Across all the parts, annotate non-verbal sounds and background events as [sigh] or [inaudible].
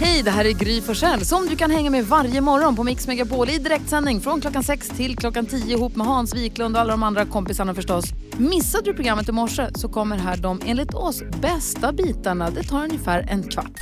Hej, det här är Gry Forssell som du kan hänga med varje morgon på Mix Megapol i direktsändning från klockan 6 till klockan 10 ihop med Hans Wiklund och alla de andra kompisarna förstås. Missade du programmet i morse så kommer här de enligt oss bästa bitarna. Det tar ungefär en kvart.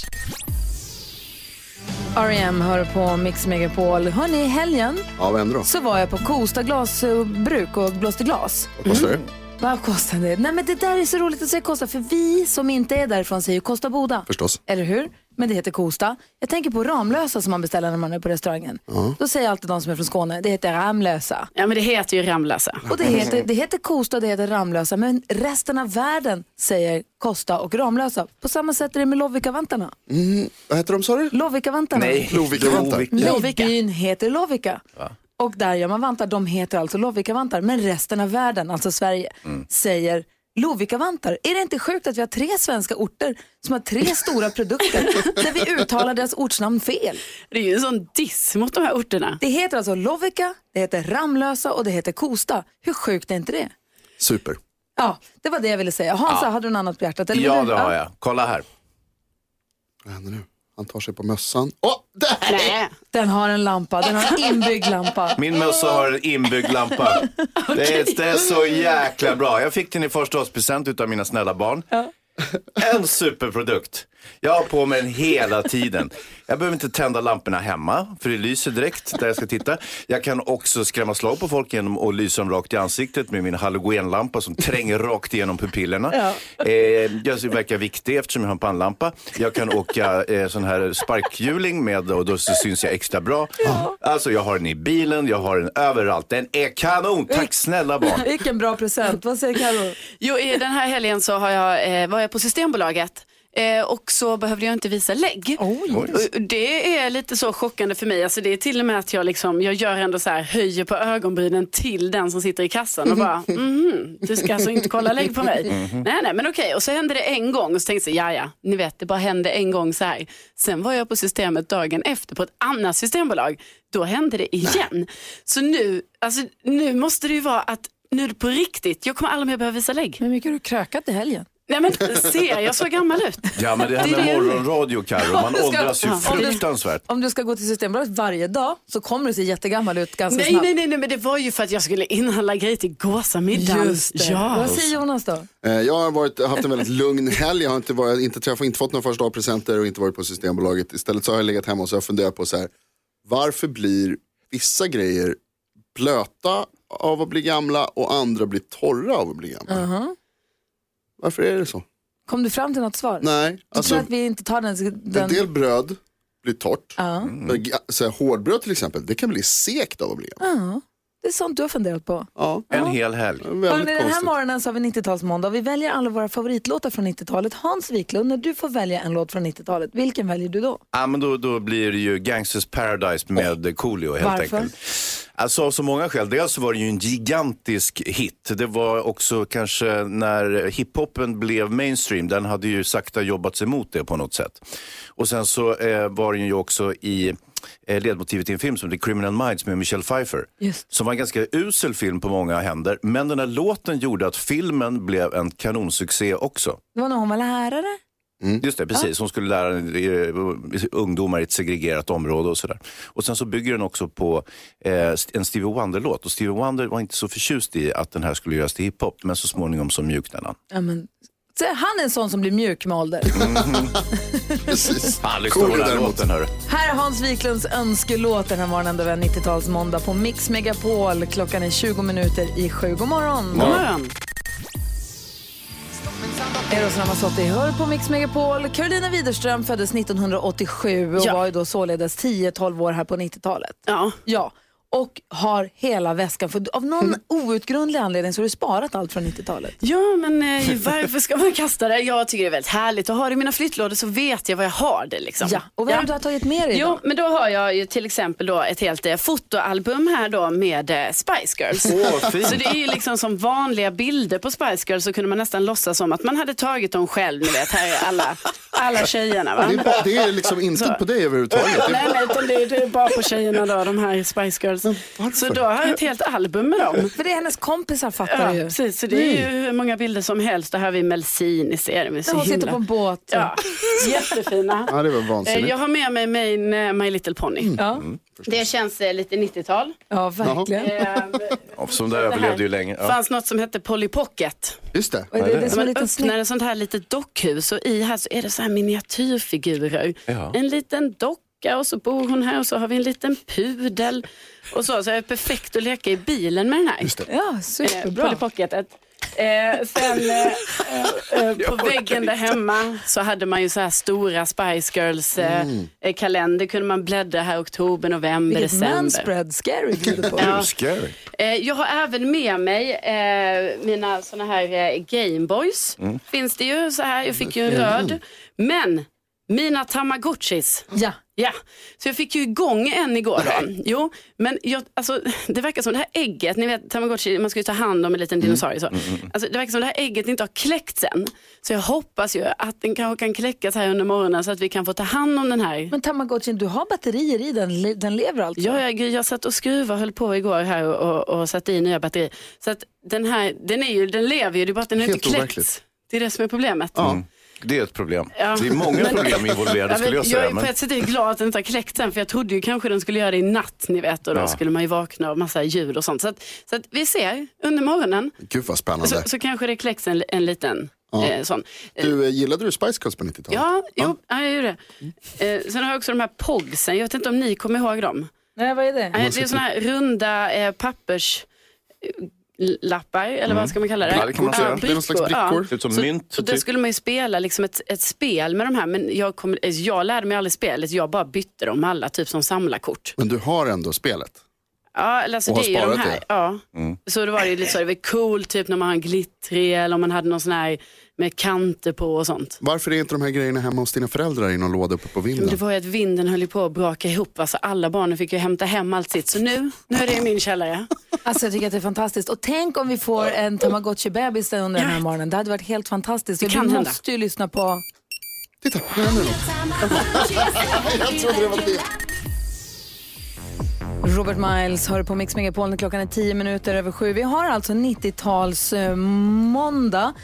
R.E.M. hör på Mix Megapol. Hörni, i helgen Ja, vad händer då? så var jag på Kosta glasbruk och blåste glas. Vad kostar det? Vad kostar det? Nej men det där är så roligt att säga Kosta för vi som inte är därifrån säger Kosta Boda. Förstås. Eller hur? Men det heter Kosta. Jag tänker på Ramlösa som man beställer när man är på restaurangen. Då säger alltid de som är från Skåne, det heter Ramlösa. Ja men det heter ju Ramlösa. Och det heter, det heter Kosta och det heter Ramlösa. Men resten av världen säger Kosta och Ramlösa. På samma sätt är det med Lovikkavantarna. Vad heter de sa du? Lovikkavantarna. Lovikkavantar. Nej, byn heter Lovikka. Och där gör man vantar. De heter alltså Lovikkavantar. Men resten av världen, alltså Sverige, säger Lovikkavantar. Är det inte sjukt att vi har tre svenska orter som har tre stora produkter [laughs] där vi uttalar deras ortsnamn fel? Det är ju en sån diss mot de här orterna. Det heter alltså Lovikka, det heter Ramlösa och det heter Kosta. Hur sjukt är inte det? Super. Ja, det var det jag ville säga. Hansa, hade du något annat på hjärtat? Eller Ja, det har jag. Kolla här. Vad händer nu? Han tar sig på mössan. Åh, där! Nej. Den har en lampa, den har en inbyggd lampa. Min mössa har en inbyggd lampa. [laughs] det, är, det är så jäkla bra. Jag fick den i förstaårspresent av mina snälla barn. En superprodukt. Jag har på mig den hela tiden. Jag behöver inte tända lamporna hemma, för det lyser direkt där jag ska titta. Jag kan också skrämma slag på folk genom att lysa dem rakt i ansiktet med min halogenlampa som tränger rakt igenom pupillerna. Eh, jag verkar viktig eftersom jag har en pannlampa. Jag kan åka eh, sån här sparkhjuling med och då så syns jag extra bra. Alltså jag har den i bilen, jag har den överallt. Den är kanon! Tack snälla barn. [laughs] Vilken bra present. Vad säger Karo? Jo, i den här helgen så har jag, eh, var jag på Systembolaget. Eh, och så behövde jag inte visa lägg. Det är lite så chockande för mig. Alltså det är till och med att jag, liksom, jag gör ändå så här, höjer på ögonbrynen till den som sitter i kassan och bara, mhm, du ska alltså inte kolla lägg på mig. [laughs] Nej, nej, men okej. Och så hände det en gång och så tänkte jag, ja, ja, ni vet, det bara hände en gång så här. Sen var jag på systemet dagen efter på ett annat systembolag. Då hände det igen. Så nu, alltså, nu måste det ju vara att nu är det på riktigt, jag kommer aldrig mer behöva visa lägg. Hur mycket har du krökat i helgen? Nej men ser jag så gammal ut? Ja men det här med morgonradio Carro, man åldras ju Ja. Om du- fruktansvärt. Om du ska gå till Systembolaget varje dag så kommer du se jättegammal ut ganska Nej, snabbt. nej, nej, nej, men det var ju för att jag skulle inhandla grejer till gåsamiddagen. Just det. Ja. Vad säger Jonas då? Eh, Jag har varit, haft en väldigt lugn helg. Jag har inte, varit, inte träffat, inte fått några första presenter och inte varit på Systembolaget. Istället så har jag legat hemma och så har jag funderat på så här. Varför blir vissa grejer blöta av att bli gamla och andra blir torra av att bli gamla? Varför är det så? Kom du fram till något svar? Nej, Du alltså tror att vi inte tar den... en den... del bröd blir torrt. Så här, hårdbröd till exempel, det kan bli sekt av att bli ja, det är sånt du har funderat på. Ja, En hel helg. den här konstigt. morgonen så har vi 90-talsmåndag och vi väljer alla våra favoritlåtar från 90-talet. Hans Wiklund, när du får välja en låt från 90-talet, vilken väljer du då? Ja, men då, då blir det ju Gangsters Paradise med Coolio helt Varför? enkelt. Alltså av så många skäl. Dels så var det ju en gigantisk hit. Det var också kanske när hiphopen blev mainstream, den hade ju sakta jobbat sig mot det på något sätt. Och sen så eh, var den ju också i eh, ledmotivet i en film som The Criminal Minds med Michelle Pfeiffer. Just. Som var en ganska usel film på många händer. Men den här låten gjorde att filmen blev en kanonsuccé också. Det var när hon var lärare. Just det, precis. Hon skulle lära eh, ungdomar i ett segregerat område och sådär. Och sen så bygger den också på eh, en Stevie Wonder-låt. Och Stevie Wonder var inte så förtjust i att den här skulle göras till hiphop, men så småningom så mjuknade han. Ja, men... Så han är en sån som blir mjuk med ålder. [laughs] Precis. Han lyssnar på den låten, hörru. Här är Hans Wiklunds önskelåt den här morgonen då vi har 90-talsmåndag på Mix Megapol. Klockan är 20 minuter i sju. God morgon! God morgon. Eros Ramazzotti hör på Mix Megapol. Carolina Widerström föddes 1987 och Ja. var ju då således 10-12 år här på 90-talet. Ja. Ja, och har hela väskan. För av någon outgrundlig anledning så har du sparat allt från 90-talet. Ja, men eh, varför ska man kasta det? Jag tycker det är väldigt härligt att ha det i mina flyttlådor så vet jag var jag har det. Liksom. Ja, och vad är det du har tagit med dig Jo, idag? men då har jag ju till exempel då ett helt eh, fotoalbum här då med eh, Spice Girls. Åh, fint. Så det är ju liksom som vanliga bilder på Spice Girls så kunde man nästan låtsas som att man hade tagit dem själv. Ni vet, här är alla, alla tjejerna. Va? Det är, bara, det är liksom inte på dig överhuvudtaget. Nej, nej, utan det är, det är bara på tjejerna då, de här Spice Girls. Beatles. Så då har jag ett helt album med dem. För det är hennes kompisar fattar Ja, du ju. precis. Så det är ju hur många bilder som helst. Där har vi Melsin i serien. Där hon sitter på en båt. Ja, jättefina. Ja, det var Eh, vansinnigt. Jag har med mig min eh, My Little Pony. Ja, Det känns eh, lite 90-tal. ja verkligen. Eh, Ja, som det det överlevde ju länge. Det Ja. fanns något som hette Polly Pocket. Just det. Och det, det är som Man öppnar ett sånt här litet dockhus och i här så är det så här miniatyrfigurer. Ja. En liten docka och så bor hon här och så har vi en liten pudel. Och så, så är det perfekt att leka i bilen med den här. Just det. Ja, Eh, superbra. Polly Pocketet. Eh, sen eh, eh, [laughs] eh, på väggen där hemma så hade man ju så här stora Spice Girls eh, Mm. eh, kalender. kunde man bläddra här oktober, november, Vilket december. manspread scary gjorde på. [laughs] Ja. Scary. Eh, jag har även med mig eh, mina såna här eh, Gameboys. Mm. Finns det ju så här. Jag fick ju en röd. Men mina Tamagotchis. Ja. Ja, så jag fick ju igång en igår då. Jo, men jag, alltså, det verkar som det här ägget, ni vet Tamagotchi, man ska ju ta hand om en liten dinosaurie så. Alltså, det verkar som det här ägget inte har kläckts än. Så jag hoppas ju att den kanske kan kläckas här under morgonen så att vi kan få ta hand om den här. Men Tamagotchin, du har batterier i den, le- den lever alltså? Ja, jag, jag satt och skruvade höll på igår här och, och, och satte i nya batterier. Så att den här, den, är ju, den lever ju, det är bara att den har Helt inte kläckts. overkligt. Det är det som är problemet. Mm. Det är ett problem. Ja. Det är många problem involverade Ja, skulle men jag säga. jag är på Men... ett sätt är glad att den inte har kläckts än för jag trodde ju kanske den skulle göra det i natt ni vet och då Ja. skulle man ju vakna av massa ljud och sånt. Så, att, så att vi ser under morgonen Gud vad spännande. så, så kanske det kläcks en, en liten eh, sån. Du, eh, gillade du Spice Girls på 90-talet? Ja, jo, ja, jag gjorde det. Eh, sen har jag också de här pogsen, jag vet inte om ni kommer ihåg dem. Nej, vad är det? Nej, det är såna här runda eh, pappers eh, lappar eller vad ska man kalla det? Ja, det kan man säga. Det är någon slags brickor. Ser ut som Så, mynt. så det typ. skulle man ju spela liksom ett, ett spel med de här men jag, kom, eh, jag lärde mig aldrig spelet, jag bara bytte dem alla typ som samlarkort. Men du har ändå spelet? Ja, alltså Och det är ju de sparat här. det? Ja. Mm. Så det var ju lite så, det var coolt typ när man har en glittrig eller om man hade någon sån här med kanter på och sånt. Varför är inte de här grejerna hemma hos dina föräldrar i någon låda uppe på Men det vinden? var ju att vinden höll på att braka ihop, alltså alla barnen fick ju hämta hem allt sitt. Så nu, nu är det i min källare. [laughs] Alltså jag tycker att det är fantastiskt. Och tänk om vi får en Tamagotchi-bebis under den här morgonen. Det hade varit helt fantastiskt. Det kan vi hända. måste ju lyssna på... Titta, nu händer det något. [laughs] Jag trodde det var det. Robert Miles hör på Mix Megapol när klockan är tio minuter över sju. Vi har alltså 90-tals eh, måndag.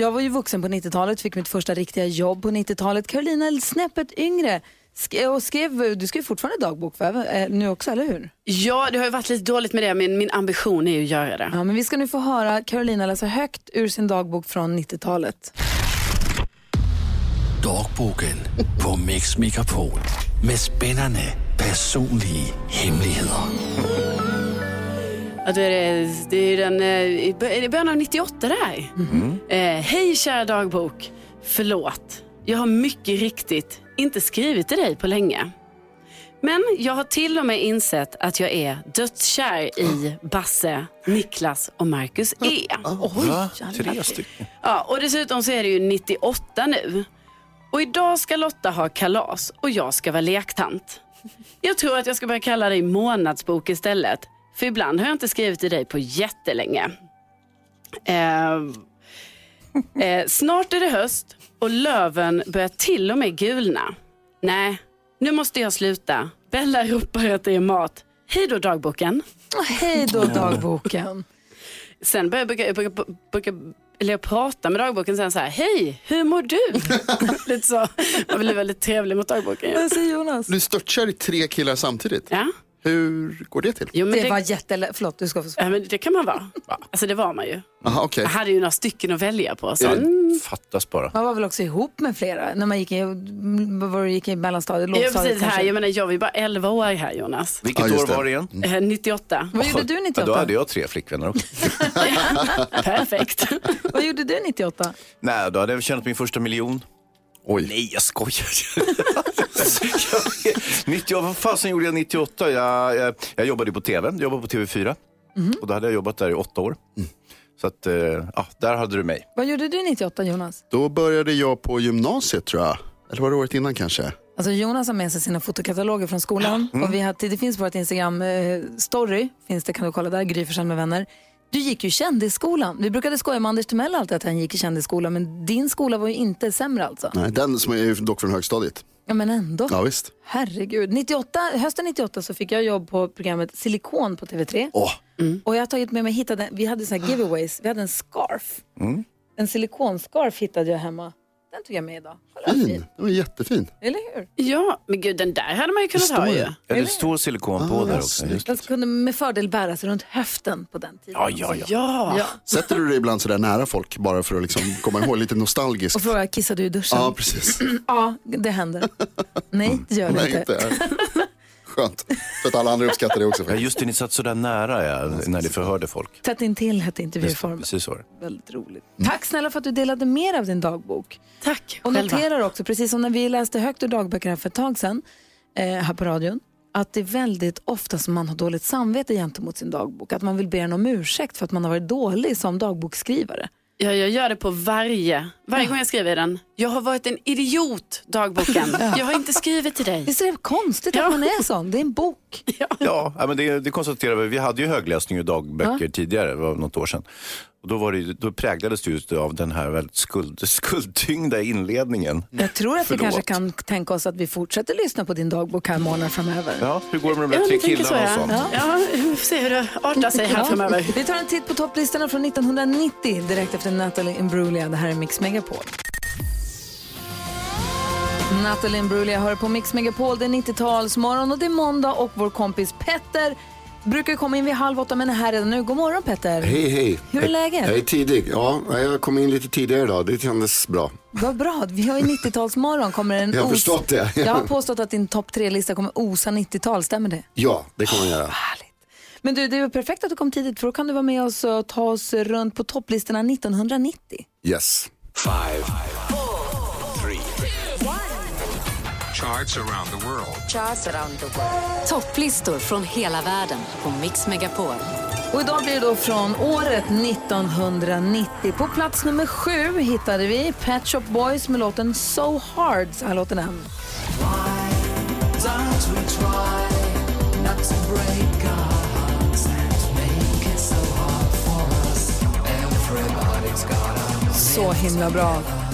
Jag var ju vuxen på 90-talet, fick mitt första riktiga jobb på 90-talet. Carolina är snäppet yngre sk- och skrev, du skriver fortfarande dagbok för, eh, nu också, eller hur? Ja, det har ju varit lite dåligt med det, men min ambition är ju att göra det. Ja, men vi ska nu få höra Carolina läsa högt ur sin dagbok från 90-talet. Dagboken på Mix Megapol med spännande personliga hemligheter. Då är det, det är den, eh, är det början av 98 det här. Eh, Hej kära dagbok. Förlåt. Jag har mycket riktigt inte skrivit till dig på länge. Men jag har till och med insett att jag är dödskär i Basse, Niklas och Marcus E. Va? Tre stycken. Ja, och dessutom så är det ju 98 nu. Och idag ska Lotta ha kalas och jag ska vara lektant. Jag tror att jag ska börja kalla dig månadsbok istället. För ibland har jag inte skrivit till dig på jättelänge. Eh, [laughs] eh, snart är det höst och löven börjar till och med gulna. Nej, nu måste jag sluta. Bella ropar att det är mat. Hej då dagboken. Hej då dagboken. Sen börjar jag brukar, jag brukar, brukar, eller jag prata med dagboken sen så här, hej, hur mår du? [laughs] Lite så. Man blir väldigt trevlig mot dagboken. Ja. Vad säger Jonas? Du störtkär i tre killar samtidigt. Ja. Hur går det till? Jo, men Det det, var jättelätt. Förlåt, du ska få svara. ja, men det kan man vara. Alltså det var man ju. Aha, okej. Jag hade ju några stycken att välja på. Så. Mm. Fattas bara. Man var väl också ihop med flera när man gick i, var gick i mellanstadiet, Ja, lågstadiet precis, här, kanske. jag, menar, jag var ju bara 11 år här Jonas. Vilket Ja, år var det igen? Eh, 98. Vad gjorde du Ja, 98? då hade jag tre flickvänner också. [laughs] Perfekt. Vad gjorde du 98? Nej, då hade jag tjänat min första miljon. Oj. Nej, jag skojar. [laughs] 98, vad fasen gjorde jag 98? Jag, jag, jag jobbade på tv, jag jobbade på TV4. Och då hade jag jobbat där i åtta år. Så att, eh, ja, där hade du mig. Vad gjorde du 98 Jonas? Då började jag på gymnasiet tror jag. Eller var det året innan kanske? Alltså Jonas har med sig sina fotokataloger från skolan. Och vi har, det finns på vårt Instagram eh, story, finns det kan du kolla där, Gry med vänner. Du gick ju i kändisskolan. Vi brukade skoja med Anders Timell alltid att han gick i kändisskolan, men din skola var ju inte sämre alltså. Nej, den som är dock från högstadiet. Ja men ändå. Ja, visst. Herregud. 98, hösten 98 så fick jag jobb på programmet Silikon på TV3. Åh, Och jag har tagit med mig, hittade, vi hade så här giveaways, vi hade en scarf. En silikonscarf hittade jag hemma. Den tog jag med idag. Kolla, fin. fin. Den var jättefin. Eller hur? Ja, men gud den där hade man ju kunnat ha ju. det. Ja, det står silikon på Ah, där också. Den kunde med fördel bäras runt höften på den tiden. Ja, ja, ja. Ja. Ja. Sätter du dig ibland sådär nära folk bara för att liksom komma ihåg lite nostalgiskt? Och fråga, kissade du i duschen? Ja, precis. Ja, det händer. Nej, det gör det inte. Skönt. För att alla andra uppskattar det också. Ja, just det, ni satt så där nära ja, när ni förhörde folk. Tätt intill hette intervjuformen. Precis så. Väldigt roligt. Tack snälla för att du delade med dig av din dagbok. Tack Och själva. noterar också, precis som när vi läste högt ur dagböcker här för ett tag sedan, eh, här på radion, att det är väldigt ofta som man har dåligt samvete gentemot sin dagbok. Att man vill be den om ursäkt för att man har varit dålig som dagboksskrivare. Ja, jag gör det på varje, varje gång jag skriver i den. Jag har varit en idiot, dagboken. Jag har inte skrivit till dig. [laughs] Visst är det konstigt Ja. att man är sån? Det är en bok. [laughs] Ja, ja, men det, det konstaterar vi. Vi hade ju högläsning i dagböcker tidigare, det var något år sedan. Och då, var det, då präglades det just av den här väldigt skuld, skuldtyngda inledningen. Jag tror att vi Förlåt. kanske kan tänka oss att vi fortsätter lyssna på din dagbok här månader framöver. Ja, hur går det med de där tre killarna och ja. sånt? Ja, vi får se hur det artar sig här Ja. framöver. Vi tar en titt på topplistorna från 1990 direkt efter Natalie Imbruglia. Det här är Mix Megapol. Natalie Imbruglia hör på Mix Megapol. Det är 90-talsmorgon och det är måndag och vår kompis Petter brukar komma in vid halv åtta men är här redan nu. God morgon Petter. Hej, hej. Hur är läget? Jag är tidig. Ja, jag kom in lite tidigare idag. Det kändes bra. Vad bra. Vi har ju 90-talsmorgon. Kommer en [laughs] Jag har os- förstått det. Jag har [laughs] påstått att din topp tre-lista kommer osa 90-tal. Stämmer det? Ja, det kommer jag göra. Härligt. Men du, det är perfekt att du kom tidigt för då kan du vara med oss och ta oss runt på topplistorna 1990. Yes. Five, charts around the world. Topplistor från hela världen på Mix Megapol. Och idag blir det då från året 1990. På plats nummer sju hittade vi Pet Shop Boys med låten So Hard. Så här låter den. Så himla bra.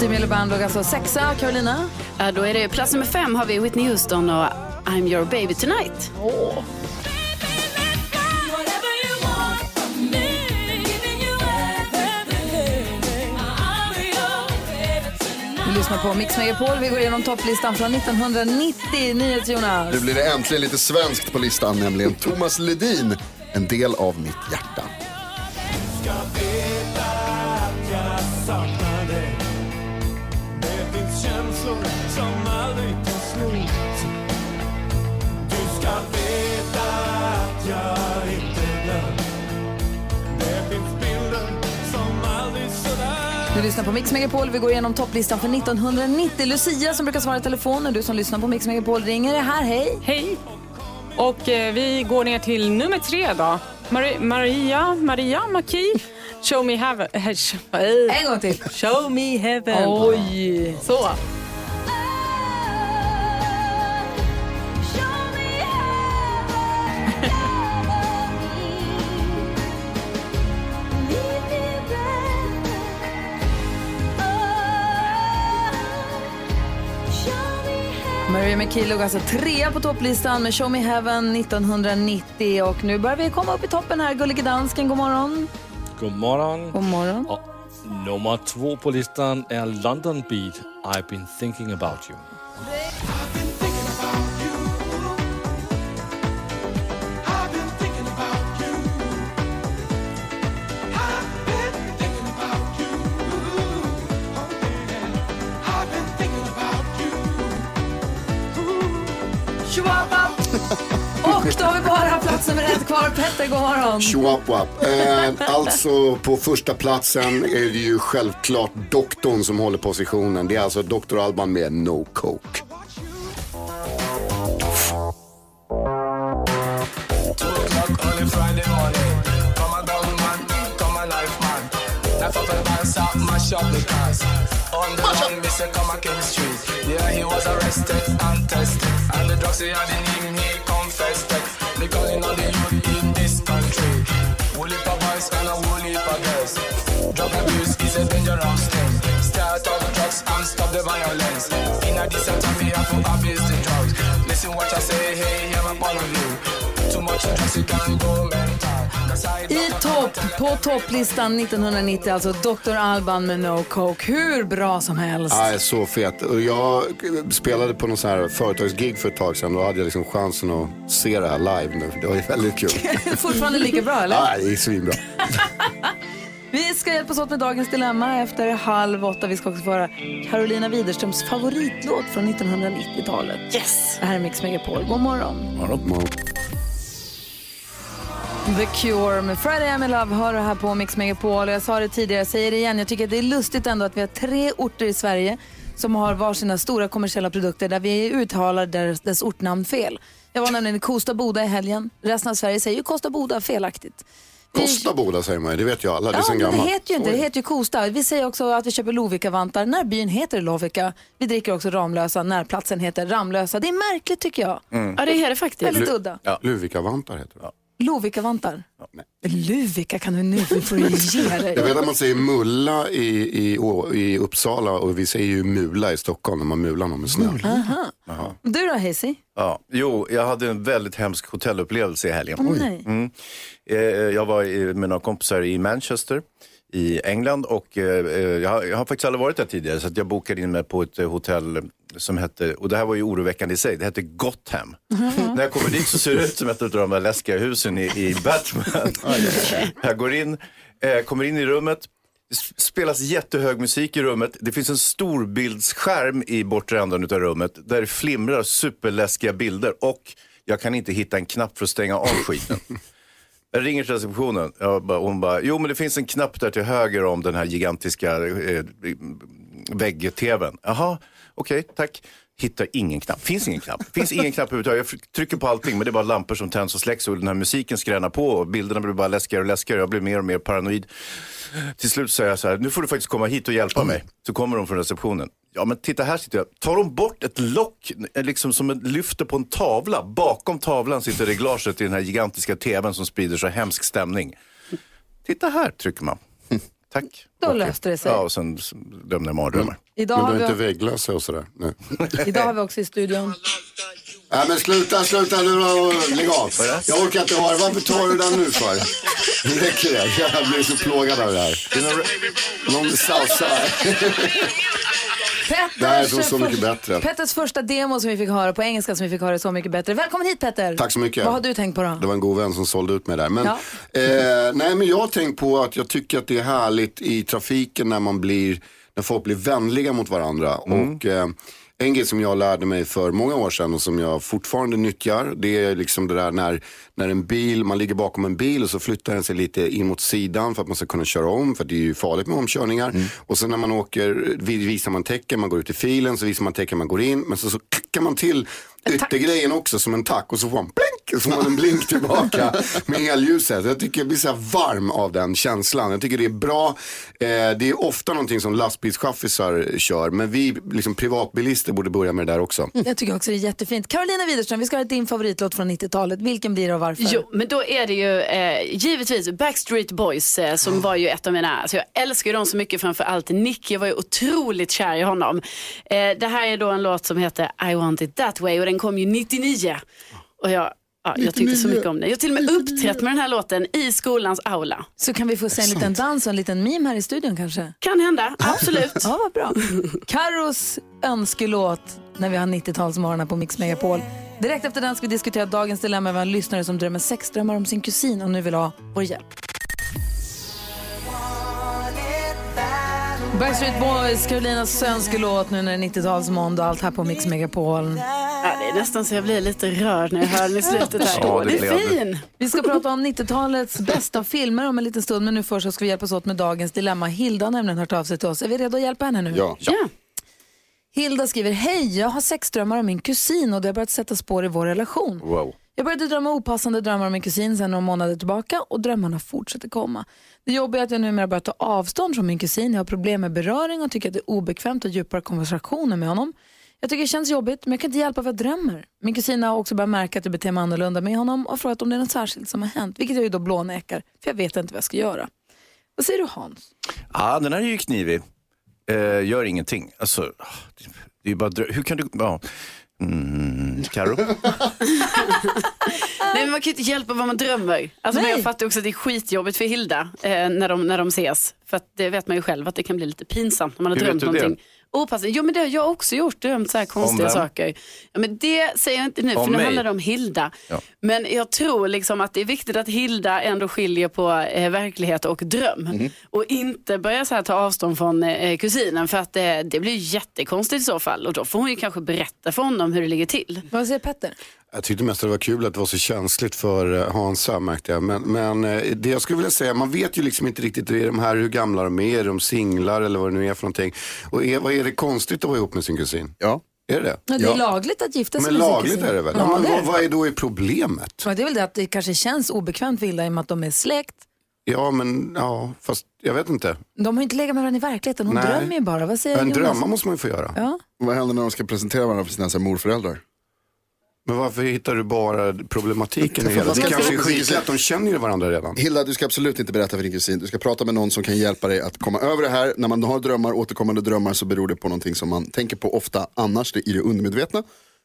Miller Band låg alltså sexa. Carolina? Ja, då är det plats nummer fem har vi Whitney Houston och I'm your baby tonight. Vi lyssnar på Mix Megapol. Vi går igenom topplistan från 1990. NyhetsJonas. Nu blir det äntligen lite svenskt på listan, nämligen Thomas Ledin, en del av mitt hjärta. Du lyssnar på Mix Megapol. Vi går igenom topplistan för 1990. Lucia som brukar svara i telefon. Du som lyssnar på Mix Megapol ringer är här. Hej! Hej! Och eh, vi går ner till nummer tre då. Mari- Maria, Maria Maki. [laughs] Show me heaven. [laughs] En gång till. Show me heaven. Oj! Så. Maria McKee låg alltså trea på topplistan med Show Me Heaven 1990. Och nu börjar vi komma upp i toppen här. Gullige dansken, god morgon. God morgon. God morgon. Och nummer två på listan är London Beat, I've been thinking about you. Då har vi bara plats nummer ett kvar. Petter, god morgon. Chihuahua. Eh, alltså på första platsen är det ju självklart doktorn som håller positionen. Det är alltså Dr. Alban med No Coke. shop the. On the run, me say come a King Street. Yeah, he was arrested and tested. And the drugs he had in him, he confessed it. They calling on the youth in this country. Woolly pa boys and a woolly pa girls. Drug abuse is a dangerous thing. Start off drugs and stop the violence. In a decent time, we have to abuse the drugs. Listen what I say, hey, point of view. Too much drugs, you can go mental. I topp, på topplistan 1990, alltså Dr. Alban med No Coke. Hur bra som helst. Ja, så fet. Och jag spelade på någon sån här företagsgig för ett tag sedan. Då hade jag liksom chansen att se det här live nu. Det var ju väldigt kul. [laughs] Fortfarande lika bra, eller? Ja, det är svinbra. [laughs] Vi ska hjälpas åt med dagens dilemma efter halv åtta. Vi ska också få höra Carolina Widerströms favoritlåt från 1990-talet. Yes! Det här är Mix Megapol. God morgon. The Cure med Friday I'm in Love hör du här på Mix Megapol. Jag sa det tidigare, jag säger det igen. Jag tycker att det är lustigt ändå att vi har tre orter i Sverige som har varsina stora kommersiella produkter där vi uttalar dess, dess ortnamn fel. Jag var nämligen i Kosta Boda i helgen. Resten av Sverige säger ju Kosta Boda felaktigt. Kosta Boda säger man ju, det vet ju alla. Det är Ja, sen men det gammalt. heter ju inte, det heter ju Kosta. Vi säger också att vi köper Lovikka-vantar när byn heter Lovika. Vi dricker också Ramlösa när platsen heter Ramlösa. Det är märkligt tycker jag. Ja, det är det faktiskt. Väldigt udda. Luvika-vantar heter det. Lovikka-vantar. Luvika kan du nu, nu får du ge dig. Jag vet att man säger mulla i, i, i Uppsala och vi säger ju mula i Stockholm när man mular någon med snö. Aha. Du då Hazy? Ja, jo, jag hade en väldigt hemsk hotellupplevelse i helgen. Mm. Eh, Jag var med några kompisar i Manchester i England och eh, eh, jag har, jag har faktiskt aldrig varit där tidigare så att jag bokade in mig på ett eh, hotell som hette, och det här var ju oroväckande i sig, det hette Gotham. När jag kommer dit så ser det ut som ett av de där läskiga husen i, i Batman. [laughs] jag går in, kommer in i rummet, spelas jättehög musik i rummet. Det finns en storbildsskärm i bortre änden av rummet där det flimrar superläskiga bilder och jag kan inte hitta en knapp för att stänga av skiten. [laughs] Jag ringer till receptionen bara, hon bara, jo men det finns en knapp där till höger om den här gigantiska eh, vägg-tvn. Jaha, okej, tack. Hittar ingen knapp, finns ingen knapp. Finns ingen knapp överhuvudtaget. Jag trycker på allting men det är bara lampor som tänds och släcks och den här musiken skränar på och bilderna blir bara läskigare och läskigare. Jag blir mer och mer paranoid. Till slut säger jag så här, nu får du faktiskt komma hit och hjälpa mig. Så kommer de från receptionen. Ja men titta här sitter jag. Tar de bort ett lock, liksom som ett lyfter på en tavla. Bakom tavlan sitter reglaget i den här gigantiska tvn som sprider så hemsk stämning. Titta här, trycker man. [laughs] Tack. Då löste det sig. Ja, och sen lämnar jag mardrömmar. Idag Men har, du är inte vi, vägglösa och sådär? Nej. [laughs] idag har vi också i studion Nej men sluta, sluta nu då. Lägg av. Jag orkar inte ha det. Varför tar du den nu för? [laughs] Det räcker det. Jag blir så plågad av det här. Någon salsa. Här är så, mycket bättre. Petters första demo som vi fick höra på engelska som vi fick höra Så mycket bättre. Välkommen hit Petter. Tack så mycket. Vad har du tänkt på då? Det var en god vän som sålde ut mig där. Men, Ja. eh, nej, men jag har tänkt på att jag tycker att det är härligt i trafiken när man blir, när folk blir vänliga mot varandra. Och eh, en grej som jag lärde mig för många år sedan och som jag fortfarande nyttjar. Det är liksom det där när, när en bil, man ligger bakom en bil och så flyttar den sig lite in mot sidan för att man ska kunna köra om. För det är ju farligt med omkörningar. Och sen när man åker, vi- visar man tecken, man går ut i filen, så visar man tecken, man går in. Men så, så klickar man till yttergrejen också som en tack och så får man blink, så [laughs] får man en blink tillbaka med helljuset. Jag tycker jag blir så här varm av den känslan. Jag tycker det är bra. Eh, det är ofta någonting som lastbilschaffisar kör, men vi liksom, privatbilister borde börja med det där också. Jag tycker också det är jättefint. Carolina Widerström, vi ska ha din favoritlåt från 90-talet. Vilken blir det och varför? Jo, men då är det ju eh, givetvis Backstreet Boys eh, som var ju ett av mina, alltså jag älskar ju dem så mycket framför allt Nick, jag var ju otroligt kär i honom. Eh, det här är då en låt som heter I want it that way och den kom ju 99. Och jag, ja, jag tyckte så mycket om den. Jag har till och med uppträtt med den här låten i skolans aula. Så kan vi få se en liten dans och en liten meme här i studion kanske? Kan hända, absolut. Ja, vad bra. Carros önskelåt när vi har 90-talsmorgon på Mix Megapol. Direkt efter den ska vi diskutera dagens dilemma med en lyssnare som drömmer sexdrömmar om sin kusin och nu vill ha vår hjälp. Backstreet Boys, Carolinas önskelåt nu när det är 90-talsmåndag och allt här på Mix Megapol. Ja, det är nästan så jag blir lite rörd när jag hör den i slutet här. Ja, det det är fin. Vi ska prata om 90-talets bästa filmer om en liten stund, men nu först så ska vi hjälpas åt med dagens dilemma. Hilda har nämligen hört av sig till oss. Är vi redo att hjälpa henne nu? Ja. Ja. Hilda skriver, hej, jag har sexdrömmar om min kusin och det har börjat sätta spår i vår relation. Wow. Jag började drömma opassande drömmar om min kusin sen några månader tillbaka och drömmarna fortsätter komma. Det jobbiga är att jag numera börjar ta avstånd från min kusin. Jag har problem med beröring och tycker att det är obekvämt att djupare konversationer med honom. Jag tycker det känns jobbigt men jag kan inte hjälpa vad jag drömmer. Min kusin har också börjat märka att jag beter mig annorlunda med honom och frågat om det är något särskilt som har hänt. Vilket jag ju då blånekar för jag vet inte vad jag ska göra. Vad säger du Hans? Ja, den här är ju knivig. Eh, gör ingenting. Alltså, det- är ju bara drö- Hur kan du... Ja. Mm, Karo? [laughs] Nej men man kan ju inte hjälpa vad man drömmer. Alltså, men jag fattar också att det är skitjobbigt för Hilda eh, när, de, när de ses. För att det vet man ju själv att det kan bli lite pinsamt när man har Hur drömt vet du det? någonting. Opassande. Jo men det har jag också gjort, drömt så här konstiga saker. Ja, men det säger jag inte nu Om för nu mig? handlar det om Hilda. Ja. Men jag tror liksom att det är viktigt att Hilda ändå skiljer på eh, verklighet och dröm. Mhm. Och inte börja så här ta avstånd från eh, kusinen för att eh, det blir jättekonstigt i så fall. Och då får hon ju kanske berätta för honom hur det ligger till. Vad säger Petter? Jag tyckte mest att det var kul att det var så känsligt för eh, Hansa märkte jag. Men, men eh, det jag skulle vilja säga, man vet ju liksom inte riktigt, är de här hur gamla de är, är de singlar eller vad det nu är för någonting. Och är, vad är det konstigt att vara ihop med sin kusin? Ja. Är det Ja, det är lagligt att gifta sig Men med sin lagligt kusin. är det väl? Ja, Ja, men vad, vad är då är problemet? Ja, det är väl det att det kanske känns obekvämt för Hilda i och med att de är släkt. Ja, men ja, fast jag vet inte. De har inte legat med varandra i verkligheten, hon Nej. drömmer ju bara. Vad säger En drömma måste man ju få göra. Ja. Vad händer när de ska presentera varandra för sina så här, morföräldrar? Men varför hittar du bara problematiken i hela? Det kanske är skitlätt, de känner ju varandra redan. Hilda, du ska absolut inte berätta för din kusin. Du ska prata med någon som kan hjälpa dig att komma över det här. När man har drömmar, återkommande drömmar så beror det på någonting som man tänker på ofta annars, det är i det undermedvetna.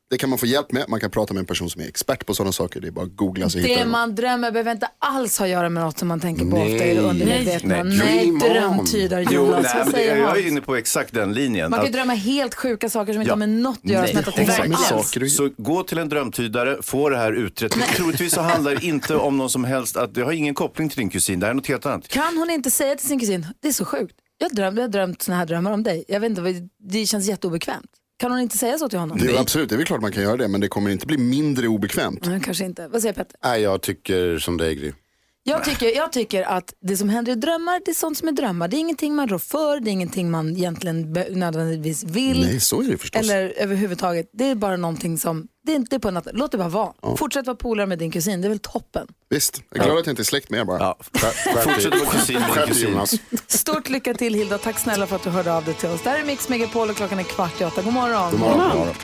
Det kan man få hjälp med. Man kan prata med en person som är expert på sådana saker. Det är bara att googla så hittar Det man drömmer behöver inte alls ha att göra med något som man tänker på Nej. ofta i det undermedvetna. Nej. Nej, on. drömtydare Jo, Jonas. nej, Vad men det, säger jag är inne på exakt den linjen. Man kan Att- drömma helt sjuka saker som inte Ja. har med något att göra som inte har tänkt Exakt. alls. Så gå till en drömtydare, få det här utrett. Troligtvis så handlar det inte om någon som helst, att det har ingen koppling till din kusin, det här är något helt annat. Kan hon inte säga till sin kusin, det är så sjukt, jag, dröm, jag har drömt såna här drömmar om dig. Jag vet inte, det känns jätteobekvämt. Kan hon inte säga så till honom? Det är, absolut, det är väl klart man kan göra det, men det kommer inte bli mindre obekvämt. Nej, kanske inte. Vad säger Petter? Nej, jag tycker som dig Gry. Jag tycker, jag tycker att det som händer i drömmar, det är sånt som är drömmar. Det är ingenting man rår för, det är ingenting man egentligen nödvändigtvis vill. Nej, så är det förstås. Eller överhuvudtaget. Det är bara någonting som, det är inte på natt. Låt det bara vara. Fortsätt vara polare med din kusin, det är väl toppen. Visst, jag är glad att jag inte är släkt med er bara. Fortsätt vara kusin med din kusin. Jonas. Stort lycka till Hilda, tack snälla för att du hörde av dig till oss. Det här är Mix Megapol och klockan är kvart i åtta. God morgon. God morgon. God morgon.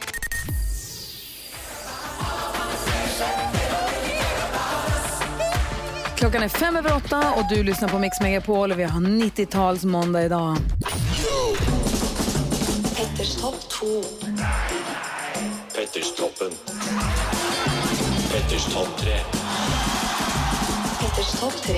Klockan är fem över åtta och du lyssnar på Mix Megapol och vi har 90-tals måndag idag. Petters topp 2. Petters toppen. Petters topp tre. Petters topp 3.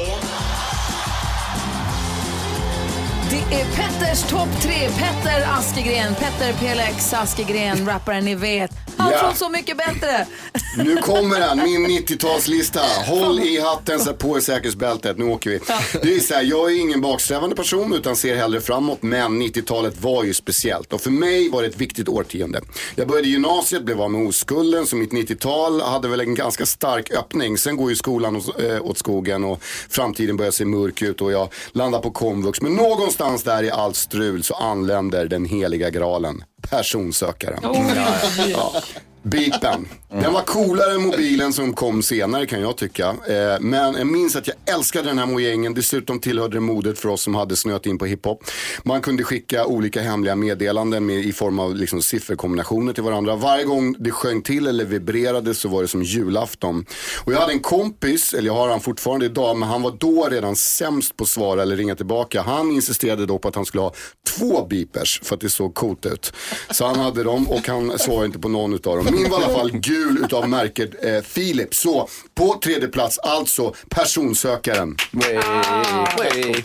Det är Petters topp tre. Petter Askegren, Petter PLX Askegren, rapparen ni vet. Han Ja. från Så mycket bättre. Nu kommer den, min [laughs] 90-talslista. Håll i hatten, sätt på er säkerhetsbältet, nu åker vi. Det är så här, jag är ingen baksträvande person utan ser hellre framåt. Men 90-talet var ju speciellt och för mig var det ett viktigt årtionde. Jag började gymnasiet, blev av med oskulden så mitt 90-tal hade väl en ganska stark öppning. Sen går ju skolan äh, åt skogen och framtiden börjar se mörk ut och jag landar på komvux. Men någonstans där i allt strul så anländer den heliga graalen, personsökaren. Ja. Beepen. Den var coolare än mobilen som kom senare kan jag tycka. Eh, men jag minns att jag älskade den här mojängen. Dessutom tillhörde det modet för oss som hade snöat in på hiphop. Man kunde skicka olika hemliga meddelanden med, i form av liksom, sifferkombinationer till varandra. Varje gång det sjöng till eller vibrerade så var det som julafton. Och jag hade en kompis, eller jag har han fortfarande idag, men han var då redan sämst på att svara eller ringa tillbaka. Han insisterade då på att han skulle ha två beepers för att det såg coolt ut. Så han hade dem och han svarade inte på någon utav dem. Min var i alla fall gul utav märket eh, Philips. Så på tredje plats alltså personsökaren.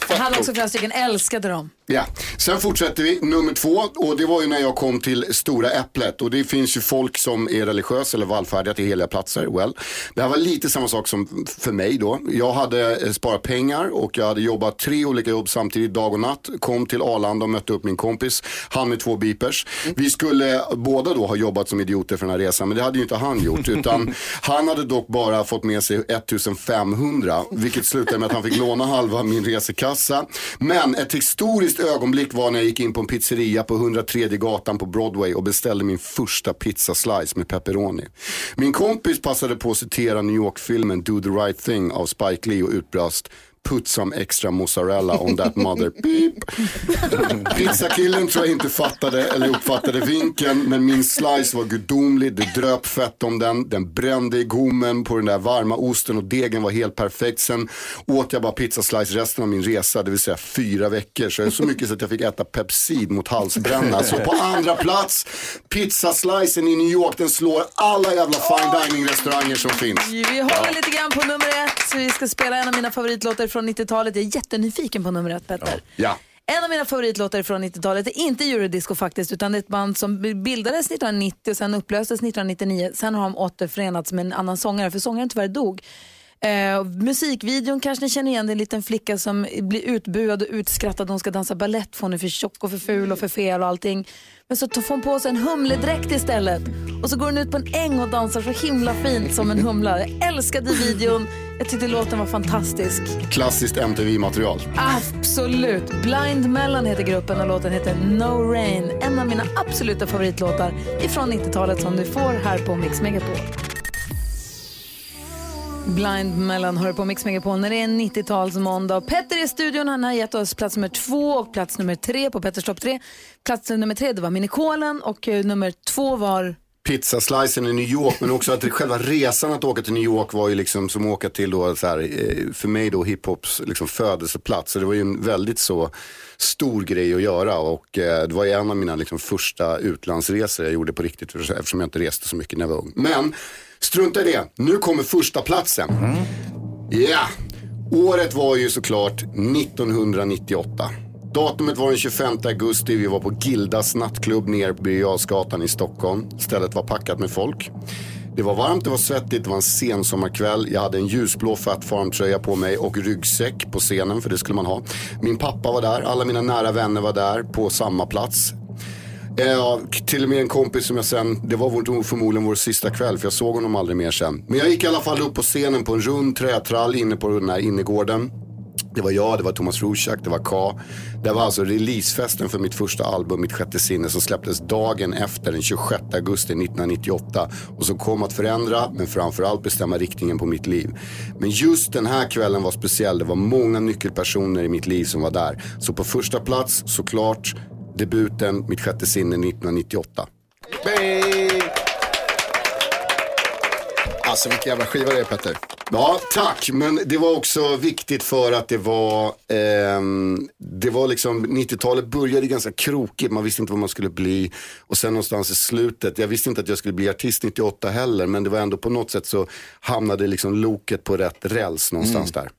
Hade också flera stycken, älskade dem. Ja, sen fortsätter vi. Nummer två och det var ju när jag kom till Stora Äpplet och det finns ju folk som är religiösa eller vallfärdiga till heliga platser. Well, det här var lite samma sak som för mig då. Jag hade eh, sparat pengar och jag hade jobbat tre olika jobb samtidigt dag och natt. Kom till Arlanda och mötte upp min kompis, han med två beepers. Vi skulle båda då ha jobbat som idioter för den här resan men det hade ju inte han gjort [laughs] utan han hade dock bara fått fått med sig 1500, vilket slutade med att han fick låna halva min resekassa. Men ett historiskt ögonblick var när jag gick in på en pizzeria på 103 gatan på Broadway och beställde min första pizza-slice med pepperoni. Min kompis passade på att citera New York-filmen Do the right thing av Spike Lee och utbrast Put some extra mozzarella on that mother beep. Pizzakillen tror jag inte fattade eller uppfattade vinken men min slice var gudomlig, det dröp fett om den, den brände i gommen på den där varma osten och degen var helt perfekt. Sen åt jag bara pizzaslice resten av min resa, det vill säga fyra veckor. Så, så mycket så att jag fick äta Pepsid mot halsbränna. Så på andra plats, pizzaslicen i New York, den slår alla jävla fine dining restauranger som finns. Vi håller lite grann på nummer ett. Så vi ska spela en av mina favoritlåtar från 90-talet. Jag är jättenyfiken på nummer ett, Petter. Ja. En av mina favoritlåtar från 90-talet är inte Eurodisco faktiskt, utan det är ett band som bildades 1990 och sen upplöstes 1999. Sen har de återförenats med en annan sångare, för sångaren tyvärr dog. Eh, musikvideon kanske ni känner igen, det är en liten flicka som blir utbuad och utskrattad. Hon ska dansa ballett för hon är för tjock och för ful och för fel och allting. Men så tar hon på sig en humledräkt istället. Och så går hon ut på en äng och dansar så himla fint som en humla. Jag älskade videon, jag tyckte låten var fantastisk. Klassiskt MTV-material. Absolut. Blind Melon heter gruppen och låten heter No Rain. En av mina absoluta favoritlåtar ifrån 90-talet som du får här på Mix Megapol. Blind Melon hör på Mix Megapol när det är 90-talsmåndag. Petter är i studion, han har gett oss plats nummer två och plats nummer tre på Petters topp tre. Plats nummer tre det var Minikolen och eh, nummer två var pizzaslicen i New York men också att själva resan att åka till New York var ju liksom som att åka till då så här, eh, för mig då hiphops liksom födelseplats. Så det var ju en väldigt så stor grej att göra och eh, det var ju en av mina liksom första utlandsresor jag gjorde på riktigt eftersom jag inte reste så mycket när jag var ung. Men strunta i det, nu kommer första platsen. Ja, året var ju såklart 1998. Datumet var den 25 augusti. Vi var på Gildas nattklubb nere på Birger i Stockholm. Stället var packat med folk. Det var varmt, det var svettigt, det var en sensommarkväll. Jag hade en ljusblå Fat Farm-tröja på mig och ryggsäck på scenen, för det skulle man ha. Min pappa var där, alla mina nära vänner var där på samma plats. Eh, till och med en kompis som jag sen, det var vår, förmodligen vår sista kväll för jag såg honom aldrig mer sen. Men jag gick i alla fall upp på scenen på en rund trätrall inne på den här innergården. Det var jag, det var Thomas Rorschach, det var K. Det var alltså releasefesten för mitt första album, Mitt sjätte sinne, som släpptes dagen efter den 26 augusti 1998. Och som kom att förändra, men framförallt bestämma riktningen på mitt liv. Men just den här kvällen var speciell. Det var många nyckelpersoner i mitt liv som var där. Så på första plats, såklart, debuten Mitt sjätte sinne 1998. Alltså vilken jävla skiva det är Petter. Ja, tack. Men det var också viktigt för att det var, ehm, det var liksom, 90-talet började ganska krokigt. Man visste inte vad man skulle bli. Och sen någonstans i slutet, jag visste inte att jag skulle bli artist 98 heller. Men det var ändå på något sätt så hamnade liksom loket på rätt räls någonstans där.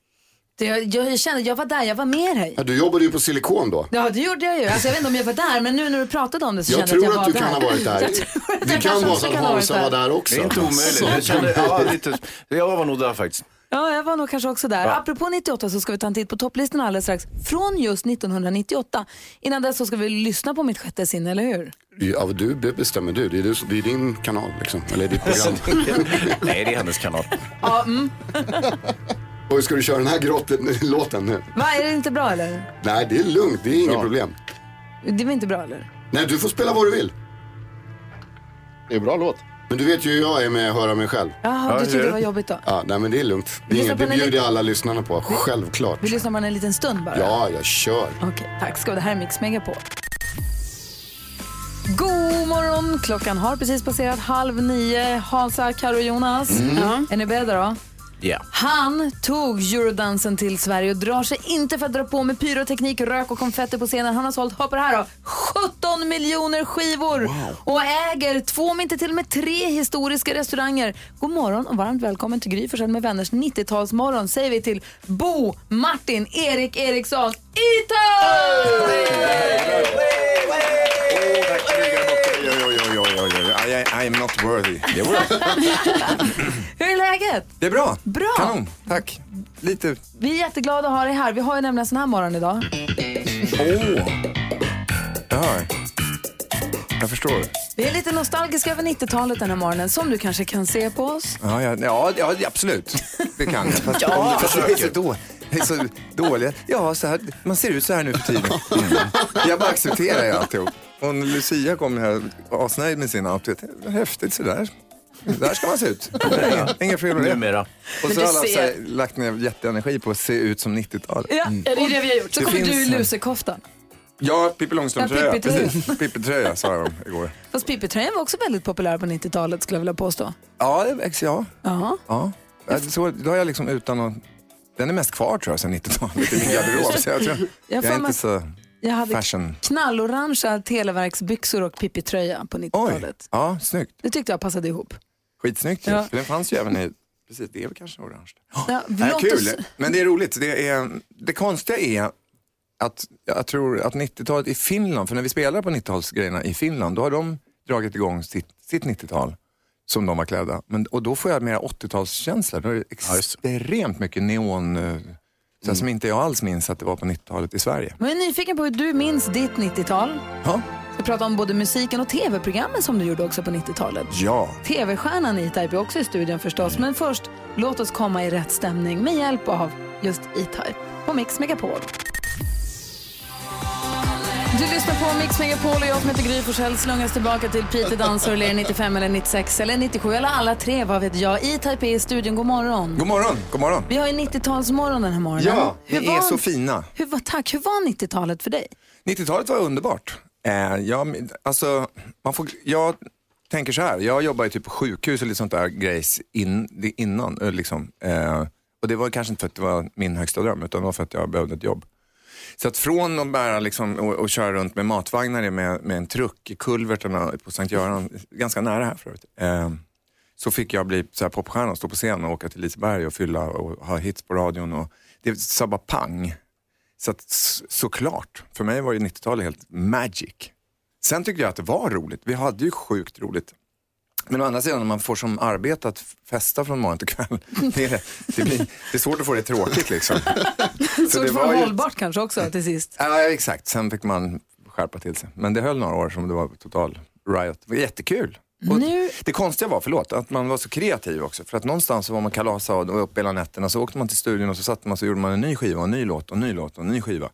Det, jag, jag kände, jag var där, jag var med dig. Ja, du jobbade ju på Silikon då. Ja, det gjorde jag ju. Alltså, jag vet inte om jag var där, men nu när du pratade om det så Jag kände jag tror att jag att var du där. kan ha varit där. Jag tror att Det jag kan vara också så att Hansa var där också. Det är inte omöjligt. Jag, kände, ja, lite, jag var nog där faktiskt. Ja, jag var nog kanske också där. Apropå 98 så ska vi ta en titt på topplistorna alldeles strax. Från just 1998. Innan dess så ska vi lyssna på mitt sjätte sinne, eller hur? Ja, du, det bestämmer du. Det är, du, det är din kanal liksom. Eller ditt program. [laughs] Nej, det är hennes kanal. Ja, mm. [laughs] Och ska du köra den här grotten, [laughs] låten nu? Va, är det inte bra eller? Nej, det är lugnt. Det är inget problem. Det var inte bra eller? Nej, du får spela vad du vill. Det är en bra låt. Men du vet ju hur jag är med att höra mig själv. Jaha, du tyckte det var jobbigt då? Ja, nej men det är lugnt. Det, Vi är inget, på det den bjuder lite- alla lyssnarna på. Självklart. Vi lyssnar bara en liten stund bara. Ja, jag kör. Okej, tack ska du Det här är Mix Megapol. God morgon! Klockan har precis passerat halv nio. Hansa, Karo och Jonas. Mm. Ja. Är ni beredda då? Ja. Han tog eurodansen till Sverige och drar sig inte för att dra på med pyroteknik, rök och konfetti på scenen. Han har sålt, det här då, 17 miljoner skivor och äger två, om inte till och med tre historiska restauranger. God morgon och varmt välkommen till Gry Forssell med vänners 90-talsmorgon säger vi till Bo, Martin, Erik Eriksson, oj, oj, oj, oj. I, I am not worthy. [laughs] Hur är läget? Det är bra. Bra. Kanon, tack. Lite... Vi är jätteglada att ha dig här. Vi har ju nämligen sån här morgon idag. Åh! Jag hör. Jag förstår. Vi är lite nostalgiska över 90-talet den här morgonen, som du kanske kan se på oss. Ja, ja, ja, ja absolut. Det kan jag. Fast, Ja. jag är så, då, så dålig. Ja, så här, man ser ut så här nu för tiden. [laughs] Mm. Jag bara accepterar ju alltihop. Och när Lucia kom här asnöjd med sin outfit. Häftigt sådär. Där ska man se ut. Inga, [laughs] inga fel med det. Numera. Och så har alla så här, lagt ner jätteenergi på att se ut som 90-talet. Ja, Ja, det är det vi har gjort. Så Det kommer du i finns- lusekoftan. Ja, Pippi Långstrump-tröja. Ja, Pippi-tröja. Precis. Pippi-tröja sa de igår. Fast Pippi-tröjan var också väldigt populär på 90-talet skulle jag vilja påstå. Ja, det växer jag. Ja. Ja. Ja, Så, då har jag liksom utan att... Den är mest kvar tror jag sedan 90-talet i min garderob. Så jag, tror, Jag jag, är mig- inte så Jag hade fashion. knallorangea televerksbyxor och Pippi-tröja på 90-talet. Ja, snyggt. Det tyckte jag passade ihop. Skitsnyggt. Ja. För den fanns ju även i... Precis, det är väl kanske orange. Ja, Nej, låt kul, oss- men det är roligt. Det, är, det konstiga är att jag tror att 90-talet i Finland, för när vi spelar på 90-talsgrejerna i Finland, då har de dragit igång sitt, sitt 90-tal som de var klädda. Men, och då får jag mer 80-talskänsla. Då är det extremt mycket neon, eh, så här som inte jag alls minns att det var på 90-talet i Sverige. Jag är nyfiken på hur du minns ditt 90-tal. Ja. Vi pratar om både musiken och tv-programmen som du gjorde också på 90-talet. Ja. TV-stjärnan E-Type är också i studion förstås. Men först, låt oss komma i rätt stämning med hjälp av just E-Type på Mix Megapol. Du lyssnar på Mix Megapol och jag som heter Gry Forssell slungas tillbaka till Peter Dansar eller 95 eller 96 eller 97 eller alla tre, vad vet jag. I studion, god morgon. God morgon, god morgon. Vi har ju 90-talsmorgon den här morgonen. Ja, Hur ni var- är så fina. Hur var, tack, hur var 90-talet för dig? 90-talet var underbart. Eh, jag, alltså, man får, jag tänker så här, jag jobbar ju typ på sjukhus och lite sånt där grejs in, innan. Liksom. Eh, och det var kanske inte för att det var min högsta dröm, utan det var för att jag behövde ett jobb. Så att från att bära liksom, och, och köra runt med matvagnar med, med en truck i kulverterna på Sankt Göran, ganska nära här förut, eh, så fick jag bli så här popstjärna och stå på scen och åka till Liseberg och fylla och ha hits på radion. Och det sa bara pang. Så att, såklart, för mig var ju 90-talet helt magic. Sen tyckte jag att det var roligt. Vi hade ju sjukt roligt. Men å andra sidan, när man får som arbete att festa från morgon till kväll, [laughs] det är, det, blir, det är svårt att få det tråkigt liksom. [laughs] Så det det var var ju- hållbart kanske också till sist. Ja, exakt. Sen fick man skärpa till sig. Men det höll några år som det var total riot. Det var jättekul. Och Nu- Det konstiga var, förlåt, att man var så kreativ också. För att någonstans så var man kalasad och uppe hela nätterna. Så åkte man till studion och så satt man så gjorde man en ny skiva, och en ny låt och en ny låt och en ny skiva.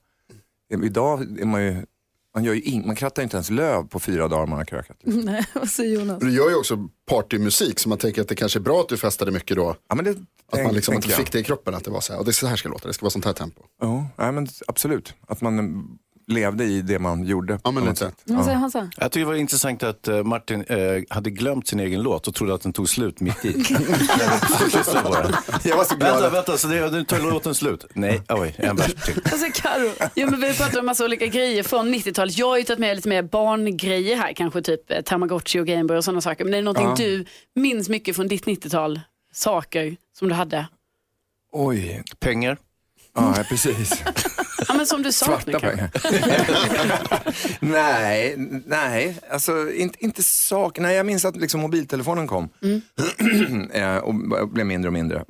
Idag är man ju, man, gör ju in, man krattar inte ens löv på fyra dagar man har krökat. [laughs] Nej, vad säger Jonas? Du gör ju också partymusik så man tänker att det kanske är bra att du festade mycket då. Ja, men det, att man liksom jag. fick det i kroppen att det var så här, och det är så här ska låta, det ska vara sånt här tempo. Ja, nej, men absolut. Att man levde i det man gjorde. Ja, men lite. Säger Hansa? Jag tycker det var intressant att eh, Martin eh, hade glömt sin egen låt och trodde att den tog slut mitt i. [laughs] Jag var så glad. Vänta, vänta, så det, nu tar låten slut? Nej, oj, en vers till. [laughs] Alltså Karo. Jo, men vi pratar om massa olika grejer från 90-talet. Jag har ju tagit med lite mer barngrejer här, kanske typ eh, Tamagotchi och Gameboy och sådana saker. Men det är någonting Ja. du minns mycket från ditt 90-tal, saker som du hade. Oj. Pengar? Ja, precis. [laughs] Ja, men som du saknar Svarta pengar. [laughs] nej, nej, alltså inte, inte sak. Nej, jag minns att liksom mobiltelefonen kom [clears throat] Eh, och blev mindre och mindre.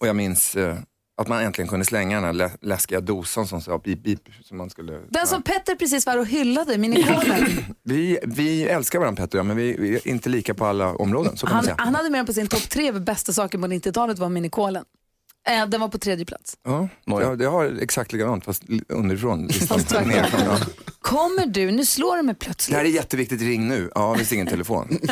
Och jag minns eh, att man äntligen kunde slänga den här lä- läskiga dosan som sa beep beep. Som man skulle, Den som Petter precis var och hyllade, Minikolen. [clears throat] vi, vi älskar varandra Petter men vi, vi är inte lika på alla områden. Han, han hade med den på sin topp tre bästa saker på 90-talet var Minikolen. Eh, den var på tredje plats. Ja, jag, jag har exakt likadant fast underifrån. [laughs] listan. Fast. Nerifrån, ja. Kommer du, nu slår du mig Det plötsligt. här är jätteviktigt, ring nu. Ja, visst ingen telefon. [laughs]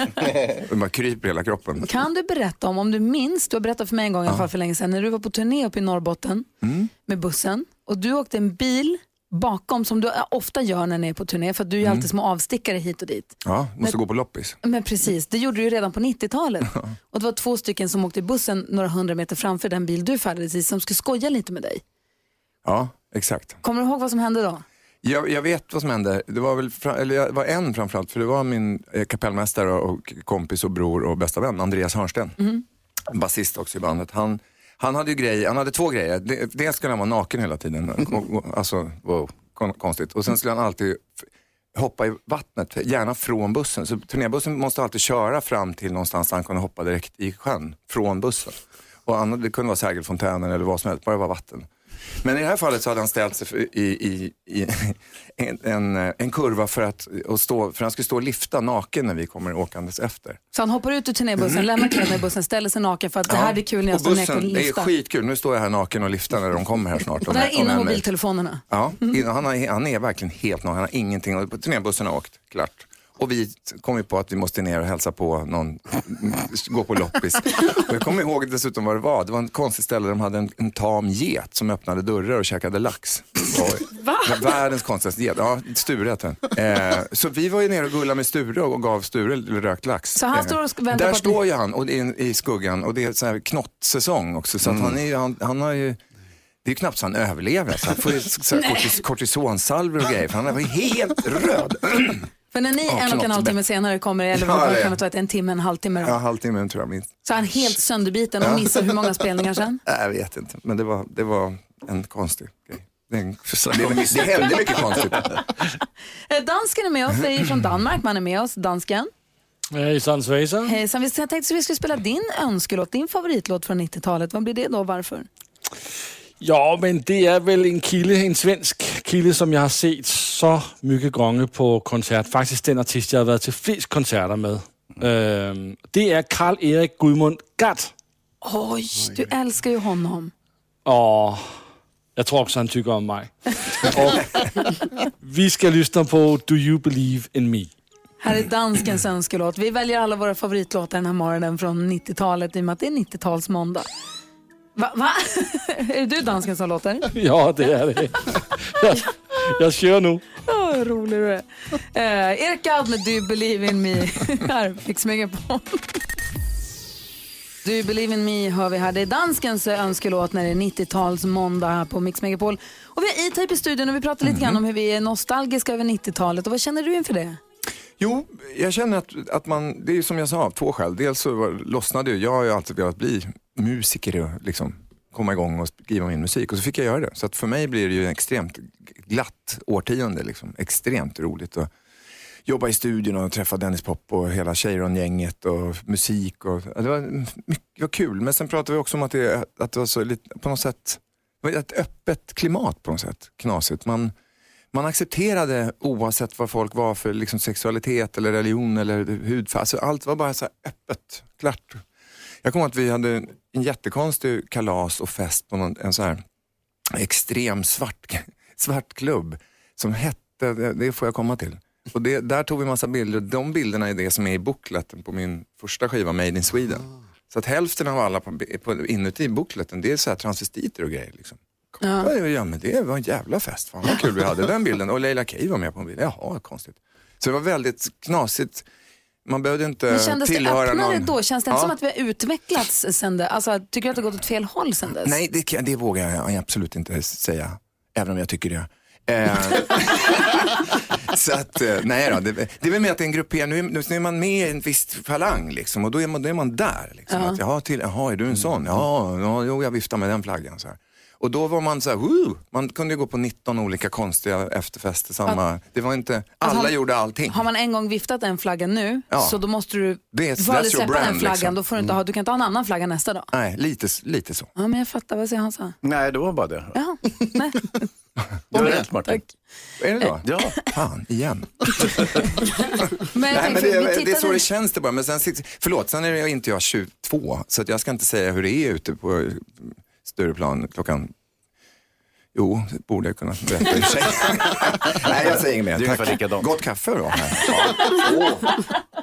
Det bara kryper i hela kroppen. Kan du berätta om, om du minns, du har berättat för mig en gång i alla fall för länge sedan, när du var på turné uppe i Norrbotten Mm. med bussen och du åkte en bil bakom som du ofta gör när ni är på turné för att du är Mm. alltid små avstickare hit och dit. Ja, måste gå på loppis. Men precis, det gjorde du ju redan på 90-talet. Och det var två stycken som åkte i bussen några hundra meter framför den bil du färdades i som skulle skoja lite med dig. Ja, exakt. Kommer du ihåg vad som hände då? Jag, jag vet vad som hände. Det var, väl, eller jag var en framförallt, för det var min eh, kapellmästare och kompis och bror och bästa vän, Andreas Hörnsten. Basist också i bandet. Han, han hade ju grej, han hade två grejer. Dels skulle han vara naken hela tiden. Alltså, wow, konstigt. Och sen skulle han alltid hoppa i vattnet, gärna från bussen. Så turnébussen måste alltid köra fram till någonstans där han kunde hoppa direkt i sjön, från bussen. Och annat, det kunde vara Sergelfontänen eller vad som helst, bara det var vatten. Men i det här fallet så hade han ställt sig för, i, i, i en, en, en kurva för att, och stå, för han skulle stå och lifta naken när vi kommer åkandes efter. Så han hoppar ut ur turnébussen, lämnar kläderna i bussen, ställer sig naken för att det här blir kul när jag och står ner och bussen, det är skitkul. Nu står jag här naken och liftar när de kommer här snart. Och det här om innan mobiltelefonerna. Ja, in- han, har, han är verkligen helt naken. Han har ingenting. Turnébussen har åkt, klart. Och vi kom ju på att vi måste ner och hälsa på någon, gå på loppis. Och jag kommer ihåg dessutom vad det var. Det var en konstigt ställe där de hade en, en tam get som öppnade dörrar och käkade lax. Va? Världens konstigaste get. Ja, Sture hette den. Eh, så vi var ju nere och gullade med Sture och gav Sture rökt lax. Så han Eh, står och väntar Där på att står ju han och är i skuggan och det är så här knottsäsong också. Så att han, är, ju- han, han har ju det är ju knappt så han överlever. Så han får ju kortis, kortisonsalvor och grejer för han är ju helt röd. För när ni Ja, en och en halv timme senare kommer, eller [laughs] Ja, vad kan det ta, ett- en timme, en halvtimme då? Ja, halvtimmen tror jag minst. Så är han helt sönderbiten och Ja. missar hur många spelningar sen? [laughs] Nej, Jag vet inte, men det var, det var en konstig grej. Det, är en, [laughs] det, det hände mycket konstigt. Eh, Dansken är med oss, det är från Danmark, man är med oss, dansken. Hejsan svejsan. Hejsan, vi jag tänkte att vi skulle spela din önskelåt, din favoritlåt från 90-talet. Vad blir det då, varför? Ja, men det är väl en kille, en svensk kille som jag har sett så mycket gånger på koncert. Faktiskt den artist jag har varit till flest konserter med. Ehm, det är Karl-Erik Gudmund Gatt. Oj, du älskar ju honom. Och jag tror också han tycker om mig. Vi ska lyssna på Do You Believe In Me. Här är danskens önskelåt. Vi väljer alla våra favoritlåtar den här morgonen från 90-talet i och med att det är 90-talsmåndag. Va? Va? [laughs] är du dansken som låter? [laughs] Ja, det är det. Jag, jag kör nu. [laughs] Åh, vad rolig du är. Uh, Erik Gadd med Do You Believe In Me. här, Megapol. Do You Believe In Me hör vi här. Det är danskens önskelåt när det är 90-tals måndag här på Mix Megapol. Och vi har E-Type i studion och vi pratar lite grann om hur vi är nostalgiska över 90-talet. Och vad känner du inför det? Jo, jag känner att, att man, det är som jag sa, av två skäl. Dels så var, lossnade jag, jag har ju alltid velat bli musiker och liksom komma igång och skriva min musik och så fick jag göra det. Så att för mig blir det ju en extremt glatt årtionde, liksom. extremt roligt. att jobba i studion och träffa Dennis Pop och hela Cheiron-gänget och musik. Och, det, var, mycket, det var kul, men sen pratade vi också om att det, att det var så lite, på något sätt, det var ett öppet klimat på något sätt, knasigt. Man, man accepterade oavsett vad folk var för liksom, sexualitet eller religion eller hudfärg. Alltså, allt var bara så här öppet, klart. Jag kommer ihåg att vi hade en jättekonstig kalas och fest på någon, en så här extrem svart, [laughs] svart klubb som hette, det, det får jag komma till. Och det, där tog vi massa bilder. De bilderna är det som är i bookleten på min första skiva Made in Sweden. Så att hälften av alla på, på, inuti bookleten det är så här transvestiter och grejer. Liksom. Ja. Ja, men det var en jävla fest. Fan vad kul vi hade den bilden. Och Leila Kay var med på en bild. Jaha, konstigt. Så det var väldigt knasigt. Man behövde inte Men kändes det tillhöra öppnare någon... då? Känns det inte Ja. som att vi har utvecklats sen det? Alltså, tycker du att det har gått åt fel håll sen dess? Nej, det, det vågar jag absolut inte säga. Även om jag tycker det. Eh, [laughs] så att, eh, nej då, det, det är väl med att det är en gruppering, nu, nu är man med i en viss falang liksom, och då är man, då är man där. Liksom, Ja. att, jaha, till, jaha, är du en sån? Ja, ja jo, jag viftar med den flaggan. Så här. Och då var man så här, woo! man kunde ju gå på 19 olika konstiga efterfester. Samma, det var inte, alla har- gjorde allting. Har man en gång viftat en flagga nu, Ja. så då måste du, Det är- du får aldrig släppa den brand, flaggan. liksom. Mm. Då får du, inte ha, du kan inte ha en annan flagga nästa dag. Nej, lite, lite så. Ja, men jag fattar. Vad säger Hansa? Nej, det var bara det. Ja, nej. [laughs] Du har rätt Martin. Är det då? Ja. Fan, igen. [laughs] Men, Nej, men det, det är så det känns det bara. Men sen, förlåt, sen är jag inte jag 22 så att jag ska inte säga hur det är ute på Stureplan klockan Jo, det borde jag kunna berätta i och för sig. [laughs] Nej, jag säger inget mer. Tack. likadant. Gott kaffe då. [laughs] Här. [laughs]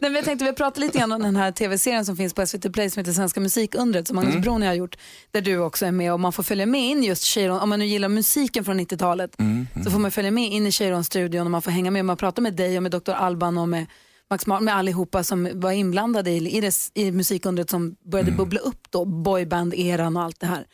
Nej, men jag tänkte vi pratar lite grann om den här tv-serien som finns på SVT Play som heter Svenska musikundret som Mm. Magnus Broni har gjort. Där du också är med och man får följa med in just Cheiron, om man nu gillar musiken från 90-talet Mm, så får man följa med in i Cheiron-studion och man får hänga med. Man pratar med dig och med Dr. Alban och med Max Mar- med allihopa som var inblandade i, i, det, i musikundret som började Mm. bubbla upp då, boyband-eran och allt det här.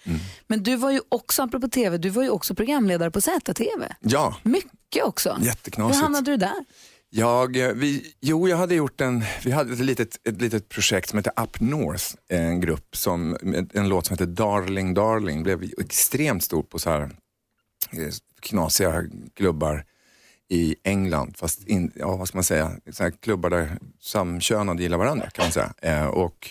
Men du var ju också, apropå tv, du var ju också programledare på ZTV. Ja, Mycket också. Jätteknasigt. Hur hamnade du där? jag, eh, vi, jo, jag hade gjort en, vi hade ett litet, ett litet projekt som heter Up North, en grupp som, en låt som heter Darling Darling, blev extremt stor på så här eh, knasiga klubbar i England, fast in, ja, vad ska man säga, så klubbar där samkönade gillar varandra kan man säga. Eh, och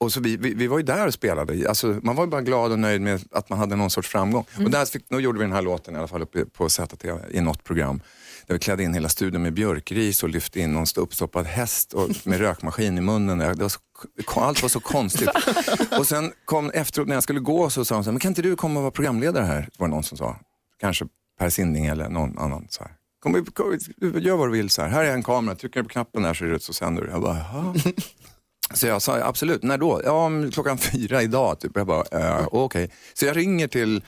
och så vi, vi, vi var ju där och spelade. Alltså, man var ju bara glad och nöjd med att man hade någon sorts framgång. Och där fick, då gjorde vi den här låten i alla fall uppe på ZTV i något program. Där vi klädde in hela studion med björkris och lyfte in någon uppstoppad häst och [laughs] med rökmaskin i munnen. Det var så, allt var så konstigt. [laughs] Och sen kom efteråt när jag skulle gå så sa hon så här, men kan inte du komma och vara programledare här? var det någon som sa. Kanske Per Sinding eller någon annan. Så här. Kom, kom, gör vad du vill. Så här. här är en kamera, trycker på knappen där så, är det, så sänder du. Jag bara, Jaha. [laughs] Så jag sa absolut, när då? Ja, klockan [laughs] fyra idag. Typ. Jag bara, äh, okej. Så jag ringer till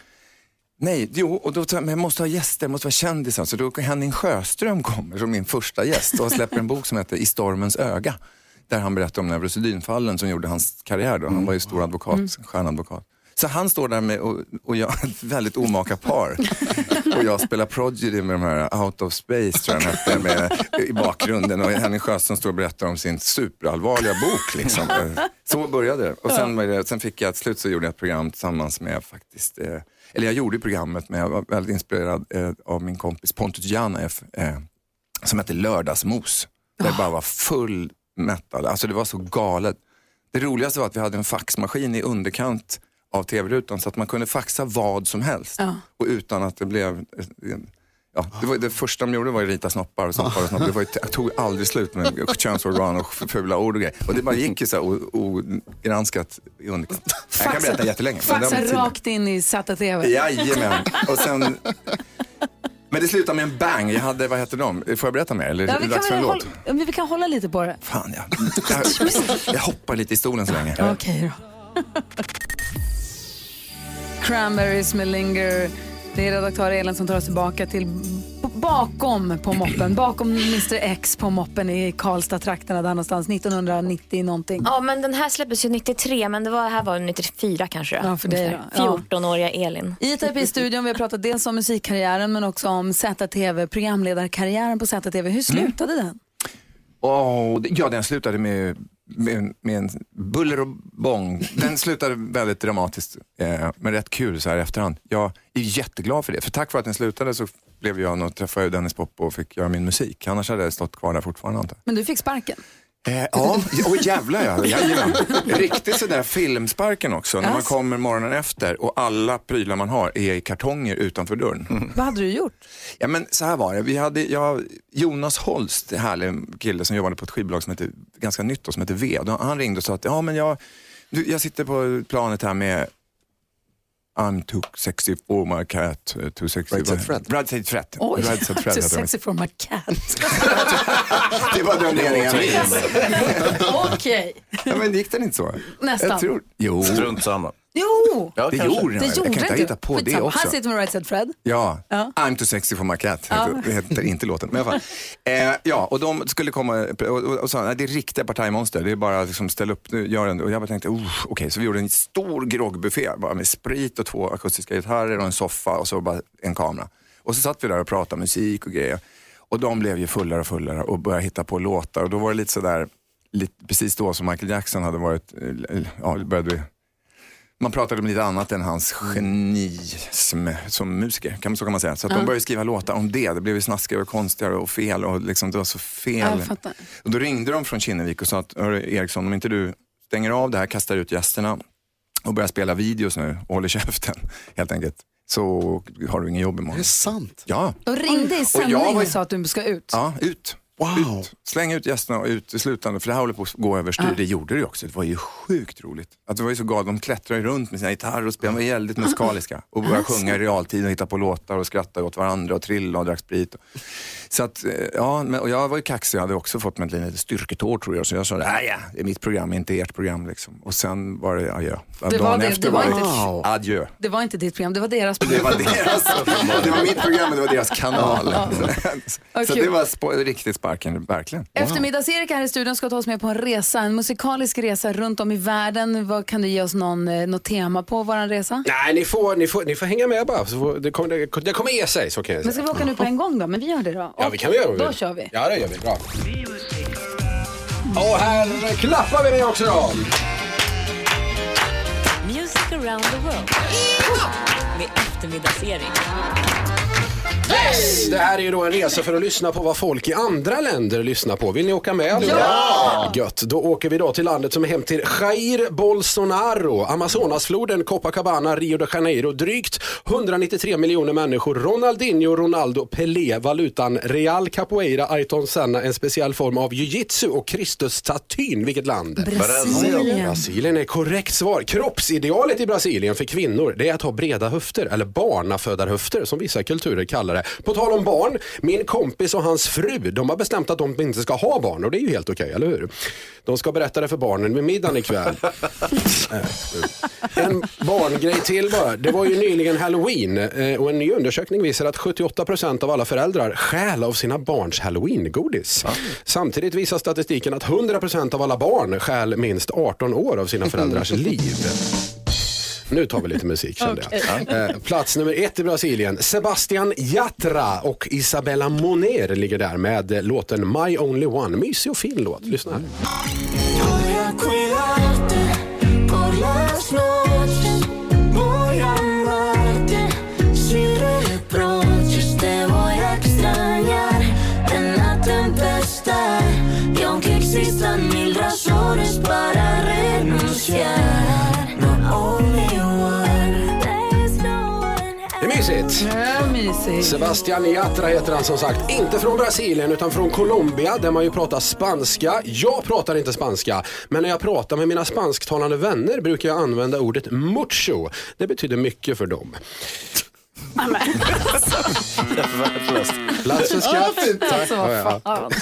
Nej, jo, och då, men jag måste ha gäster, jag måste vara kändisar. Så då Henning Sjöström kommer som min första gäst och släpper en bok som heter I stormens öga. Där han berättar om neurosedynfallen som gjorde hans karriär. Då. Han var ju stor advokat, Mm. stjärnadvokat. Så han står där med, och, och jag, [laughs] ett väldigt omaka par. och jag spelar Prodigy med de här Out of Space tror jag hette, med, i bakgrunden. Och Henning Sjöström står och berättar om sin superallvarliga bok. Liksom. Så började det. Och sen, det, sen fick jag, till slut så gjorde jag ett program tillsammans med faktiskt, eh, eller jag gjorde programmet men jag var väldigt inspirerad eh, av min kompis Pontus Janef eh, som hette Lördagsmos. Där det bara var full metal, alltså det var så galet. Det roligaste var att vi hade en faxmaskin i underkant av tv-rutan så att man kunde faxa vad som helst. Ja. Och utan att det blev... Ja, det, var, det första de gjorde var att rita snoppar och snoppar och snoppar. Det var jag tog aldrig slut med könsorgan och fula ord och grejer. Och det bara gick ju så här ogranskat i underkant. Jag kan berätta jättelänge. Faxa rakt in i ZTV. Jajamän. Och sen... Men det slutade med en bang. Jag hade, vad heter de? Får jag berätta mer? Eller Ja, vi, dags för kan en låt? hålla, ja, vi kan hålla lite på det. Fan, jag, jag, jag hoppar lite i stolen så länge. Okej då. Cranberries med Linger. Det är redaktör Elin som tar oss tillbaka till bakom på moppen. Bakom Mr X på moppen i Karlstad-trakterna där någonstans 1990 någonting. Ja, men den här släpptes ju 93, men det var, här var 94 kanske. Ja, för dig då. Ja. 14-åriga Elin. I terapistudion vi har pratat dels om musikkarriären men också om ZTV, programledarkarriären på ZTV. Hur slutade den? Åh, det- ja, den slutade med, med, med en buller och bång. Den slutade väldigt dramatiskt, eh, men rätt kul så här i efterhand. Jag är jätteglad för det, för tack vare att den slutade så blev jag och träffade jag Dennis Pop och fick göra min musik. Annars hade jag stått kvar där fortfarande antar. Men du fick sparken. Eh, ja, oj jävlar ja. [laughs] Jajamän. Riktigt sådär filmsparken också. När man Yes. kommer morgonen efter och alla prylar man har är i kartonger utanför dörren. Vad hade du gjort? Ja men så här var det. Vi hade, jag, Jonas Holst, en härlig kille som jobbade på ett skivbolag som heter, ganska nytt då, som heter V. Han ringde och sa att ja, men jag, jag sitter på planet här med I'm too sexy for my cat. uh, Too sexy Said Fred. Said Fred. Oj, Said [laughs] Fred too sexy for my cat. [laughs] Det var den meningen. Okej, [laughs] Ja, men gick den inte så? Nästan. Jag tror, jo. Strunt samma. Jo! Det kanske. gjorde den. Det Jag gjorde kan inte hitta på det också. Han sitter med Right Said Fred. Ja, Ja. I'm too sexy for my cat. Heter, Det heter inte låten. Men i alla fall. [laughs] Eh, ja, och de skulle komma och, och, och sa, nej, det är riktiga partajmonster. Det är bara liksom ställa upp, nu, gör en. Och jag bara tänkte, okej, så vi gjorde en stor groggbuffé bara med sprit och två akustiska gitarrer och en soffa och så bara en kamera. Och så satt vi där och pratade musik och grejer. Och de blev ju fullare och fullare och började hitta på låtar. Och då var det lite sådär, lite, precis då som Michael Jackson hade varit, eh, ja, det började vi man pratade om lite annat än hans genism som musiker, kan, så kan man säga. Så att de började skriva låtar om det. Det blev ju snaskigare och konstigare och fel och liksom, det var så fel. Jag fattar. Och då ringde de från Kinnevik och sa att, "Hörru, Eriksson, om inte du stänger av det här, kastar ut gästerna och börjar spela videos nu och håller käften, [laughs] helt enkelt, så har du ingen jobb Det imorgon. är sant. Ja, Och ringde i sändning jag och, var ju- sa att du ska ut. ja, ut. Wow. Ut. Släng ut gästerna och ut i slutändan, för det här håller på att gå överstyr. Det gjorde det ju också. Det var ju sjukt roligt. Att det var ju så galet. De klättrade runt med sina gitarrer och spelade. De var väldigt musikaliska. Och började sjunga i realtid och hitta på låtar och skratta åt varandra och trilla och drack sprit. Så att, eh, ja, men, och jag var ju kaxig. Jag hade också fått mig ett litet styrketår tror jag. Så jag sa, nej ja, det är mitt program, inte ert program. Liksom. Och sen var det adjö. Det var det, det var inte- Wow. adjö. Det var inte ditt program, det var deras Det program. var deras, [laughs] det var mitt program och det var deras kanal. Ja, [laughs] Så kul. det var riktigt sparken, verkligen. Eftermiddags-Erik här i studion ska ta oss med på en resa, en musikalisk resa runt om i världen. Vad Kan du ge oss någon, eh, något tema på vår resa? Nej, ni får, ni, får, ni får hänga med bara. Så får, det, kommer, det, det kommer ge sig, så kan jag Men ska säga. vi åka nu på en gång då? Men vi gör det då. Ja, vi kan väl göra det. Då kör vi. Ja, det gör vi. Bra. Och här klappar vi med också då. Music around the world. Med eftermiddags-Erik. Yes! Det här är ju då en resa för att lyssna på vad folk i andra länder lyssnar på. Vill ni åka med? Ja! Gött. Då åker vi då till landet som är hem till Jair Bolsonaro, Amazonasfloden, Copacabana, Rio de Janeiro. Drygt 193 miljoner människor. Ronaldinho, Ronaldo, Pelé, valutan Real Capoeira, Ayrton Senna, en speciell form av jiu-jitsu och Kristus-statyn. Vilket land? Brasilien. Brasilien är korrekt svar. Kroppsidealet i Brasilien för kvinnor det är att ha breda höfter eller barnafödarhöfter som vissa kulturer kallar det. På tal om barn, min kompis och hans fru de har bestämt att de inte ska ha barn och det är ju helt okej, eller hur? De ska berätta det för barnen vid middagen ikväll. [laughs] Eh, en barngrej till bara. Det var ju nyligen halloween eh, och en ny undersökning visar att 78% av alla föräldrar stjäl av sina barns halloween-godis. Samtidigt visar statistiken att 100% av alla barn stjäl minst 18 år av sina föräldrars liv. Nu tar vi lite musik kände jag. [laughs] Eh, plats nummer ett i Brasilien. Sebastian Yatra och Isabella Moner ligger där med eh, låten My Only One. Mysig och fin låt. Lyssna här. Mysigt. Ja. Sebastian Yatra heter han som sagt. Inte från Brasilien utan från Colombia där man ju pratar spanska. Jag pratar inte spanska men när jag pratar med mina spansktalande vänner brukar jag använda ordet mucho. Det betyder mycket för dem. Plats för skratt. Alltså, vad Ja, ja. fan.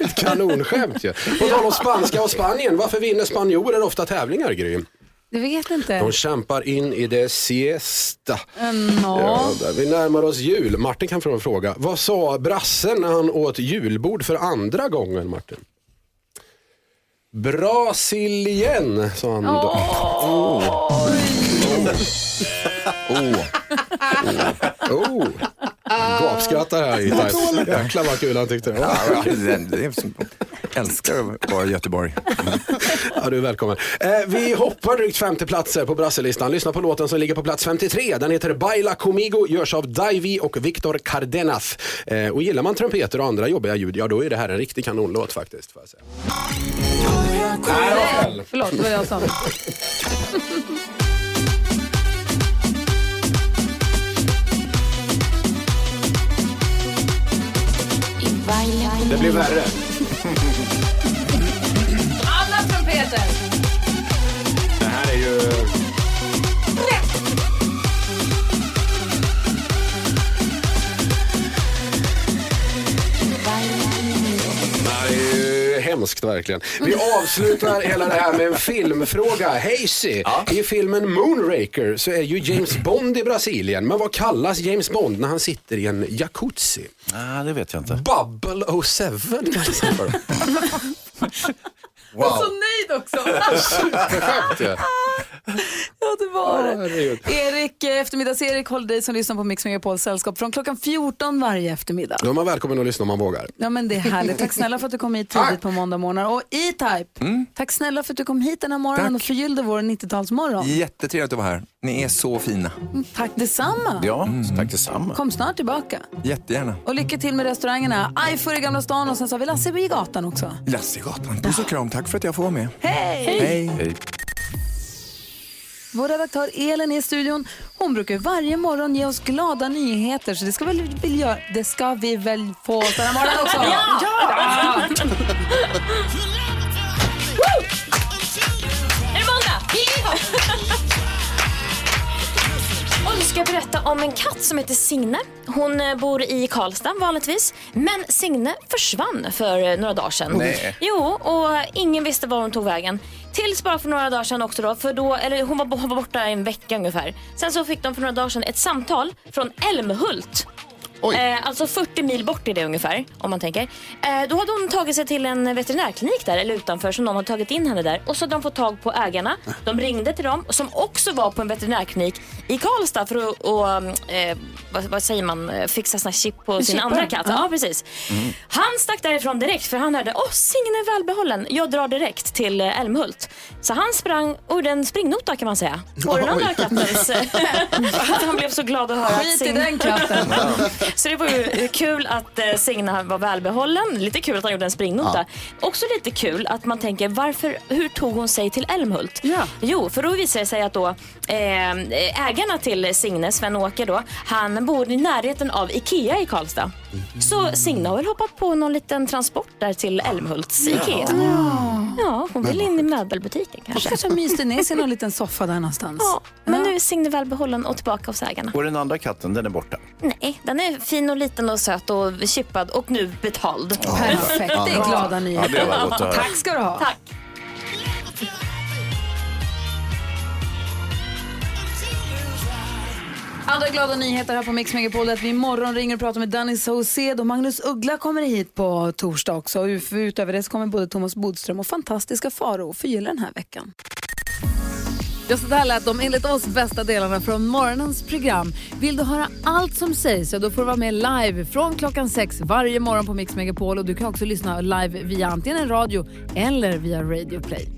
Ett kanonskämt ju. På tal om spanska och Spanien, varför vinner spanjorer ofta tävlingar Gry? Jag vet inte. De kämpar in i det siesta. Nå. Ja, vi närmar oss jul. Martin kan få en fråga. Vad sa brassen när han åt julbord för andra gången Martin? Brasilien sa han då. Oh. Oh. Gapskrattar här i Jäklar vad kul han tyckte det Ja, var. älskar att vara i Göteborg. Ja, du är välkommen. Eh, vi hoppar drygt 50 platser på brasselistan. Lyssna på låten som ligger på plats 53. Den heter Baila Comigo, görs av Davy och Victor Cardenas. Eh, och gillar man trumpeter och andra jobbiga ljud, ja då är det här en riktig kanonlåt faktiskt. Får jag säga. Nej, förlåt, det var jag som... Det blir värre. Alla trumpeter! Det här är ju... hemskt verkligen. Vi avslutar hela det här med en filmfråga. Hazy, i filmen Moonraker så är ju James Bond i Brasilien. Men vad kallas James Bond när han sitter i en jacuzzi? Ah, det vet jag inte. Bubble 07 kallas han Wow. Och så nöjd också. [laughs] Superskämt ju. [laughs] Ja, det var det. herregud. Erik, eh, eftermiddags-Erik håller dig som lyssnar på Mix Megapols sällskap från klockan 14 varje eftermiddag. Då är man välkommen att lyssna om man vågar. Ja men det är härligt. Tack snälla för att du kom hit tidigt på måndag morgon. Och E-Type, tack snälla för att du kom hit den här morgonen och förgyllde vår 90-talsmorgon. Jättetrevligt att vara här. Ni är så fina. Mm, Tack detsamma. Ja, tack detsamma. Kom snart tillbaka. Jättegärna. Och lycka till med restaurangerna. Ajfur i Gamla stan och sen så har vi Lasse i gatan också. Lassegatan. Puss och kram. Tack för att jag får vara med. Hej! Hej. Vår redaktör Elin är i studion. Hon brukar varje morgon ge oss glada nyheter så det ska, väl, vill göra, det ska vi väl få den här morgonen också? [laughs] Ja! Ja! Är det måndag? [laughs] Nu ska jag berätta om en katt som heter Signe. Hon eh, bor i Karlstad vanligtvis. Men Signe försvann för eh, några dagar sedan. Nej. Jo, och ingen visste var hon tog vägen. Tills bara för några dagar sedan också då, för då, eller hon var, hon var borta en vecka ungefär. Sen så fick de för några dagar sedan ett samtal från Älmhult. Eh, alltså 40 mil bort är det ungefär, om man tänker. Eh, då hade hon tagit sig till en veterinärklinik där, eller utanför, så någon hade tagit in henne där. Och så hade de fått tag på ägarna. De ringde till dem, som också var på en veterinärklinik i Karlstad för att, och, eh, vad, vad säger man, Eh, fixa såna chip på sin andra katt. ja. Ja, precis. Han stack därifrån direkt för han hörde, åh Signe är välbehållen. Jag drar direkt till eh, Älmhult. Så han sprang och gjorde en springnota kan man säga. På den andra kattens... [laughs] [laughs] att han blev så glad att höra att Skit i den katten. [laughs] Så det var ju kul att eh, Signe var välbehållen. Lite kul att han gjorde en springnota. Också lite kul att man tänker varför, hur tog hon sig till Älmhult? Jo, för då visar det sig att då, eh, ägarna till Signe, Sven-Åke då, han bor i närheten av Ikea i Karlstad. Så Signe har väl hoppat på någon liten transport där till Älmhults Ikea. Ja, hon vill in i möbelbutiken kanske. Kanske myste ner sig i någon liten soffa där någonstans. Ja, men nu är Signe välbehållen och tillbaka hos ägarna. Och den andra katten, den är borta. Nej, den är fin och liten och söt och chippad och nu betald. Perfekt, det är glada nyheter. Ja. Tack ska du ha. Tack. Andra glada nyheter här på Mix Megapol är att vi imorgon ringer och pratar med Danny Saucedo. Magnus Uggla kommer hit på torsdag också. Utöver det så kommer både Thomas Bodström och fantastiska Faro förgylla den här veckan. Ja, så där lät de enligt oss bästa delarna från morgonens program. Vill du höra allt som sägs så då får du vara med live från klockan sex varje morgon på Mix Megapol. Och du kan också lyssna live via antingen radio eller via Radio Play.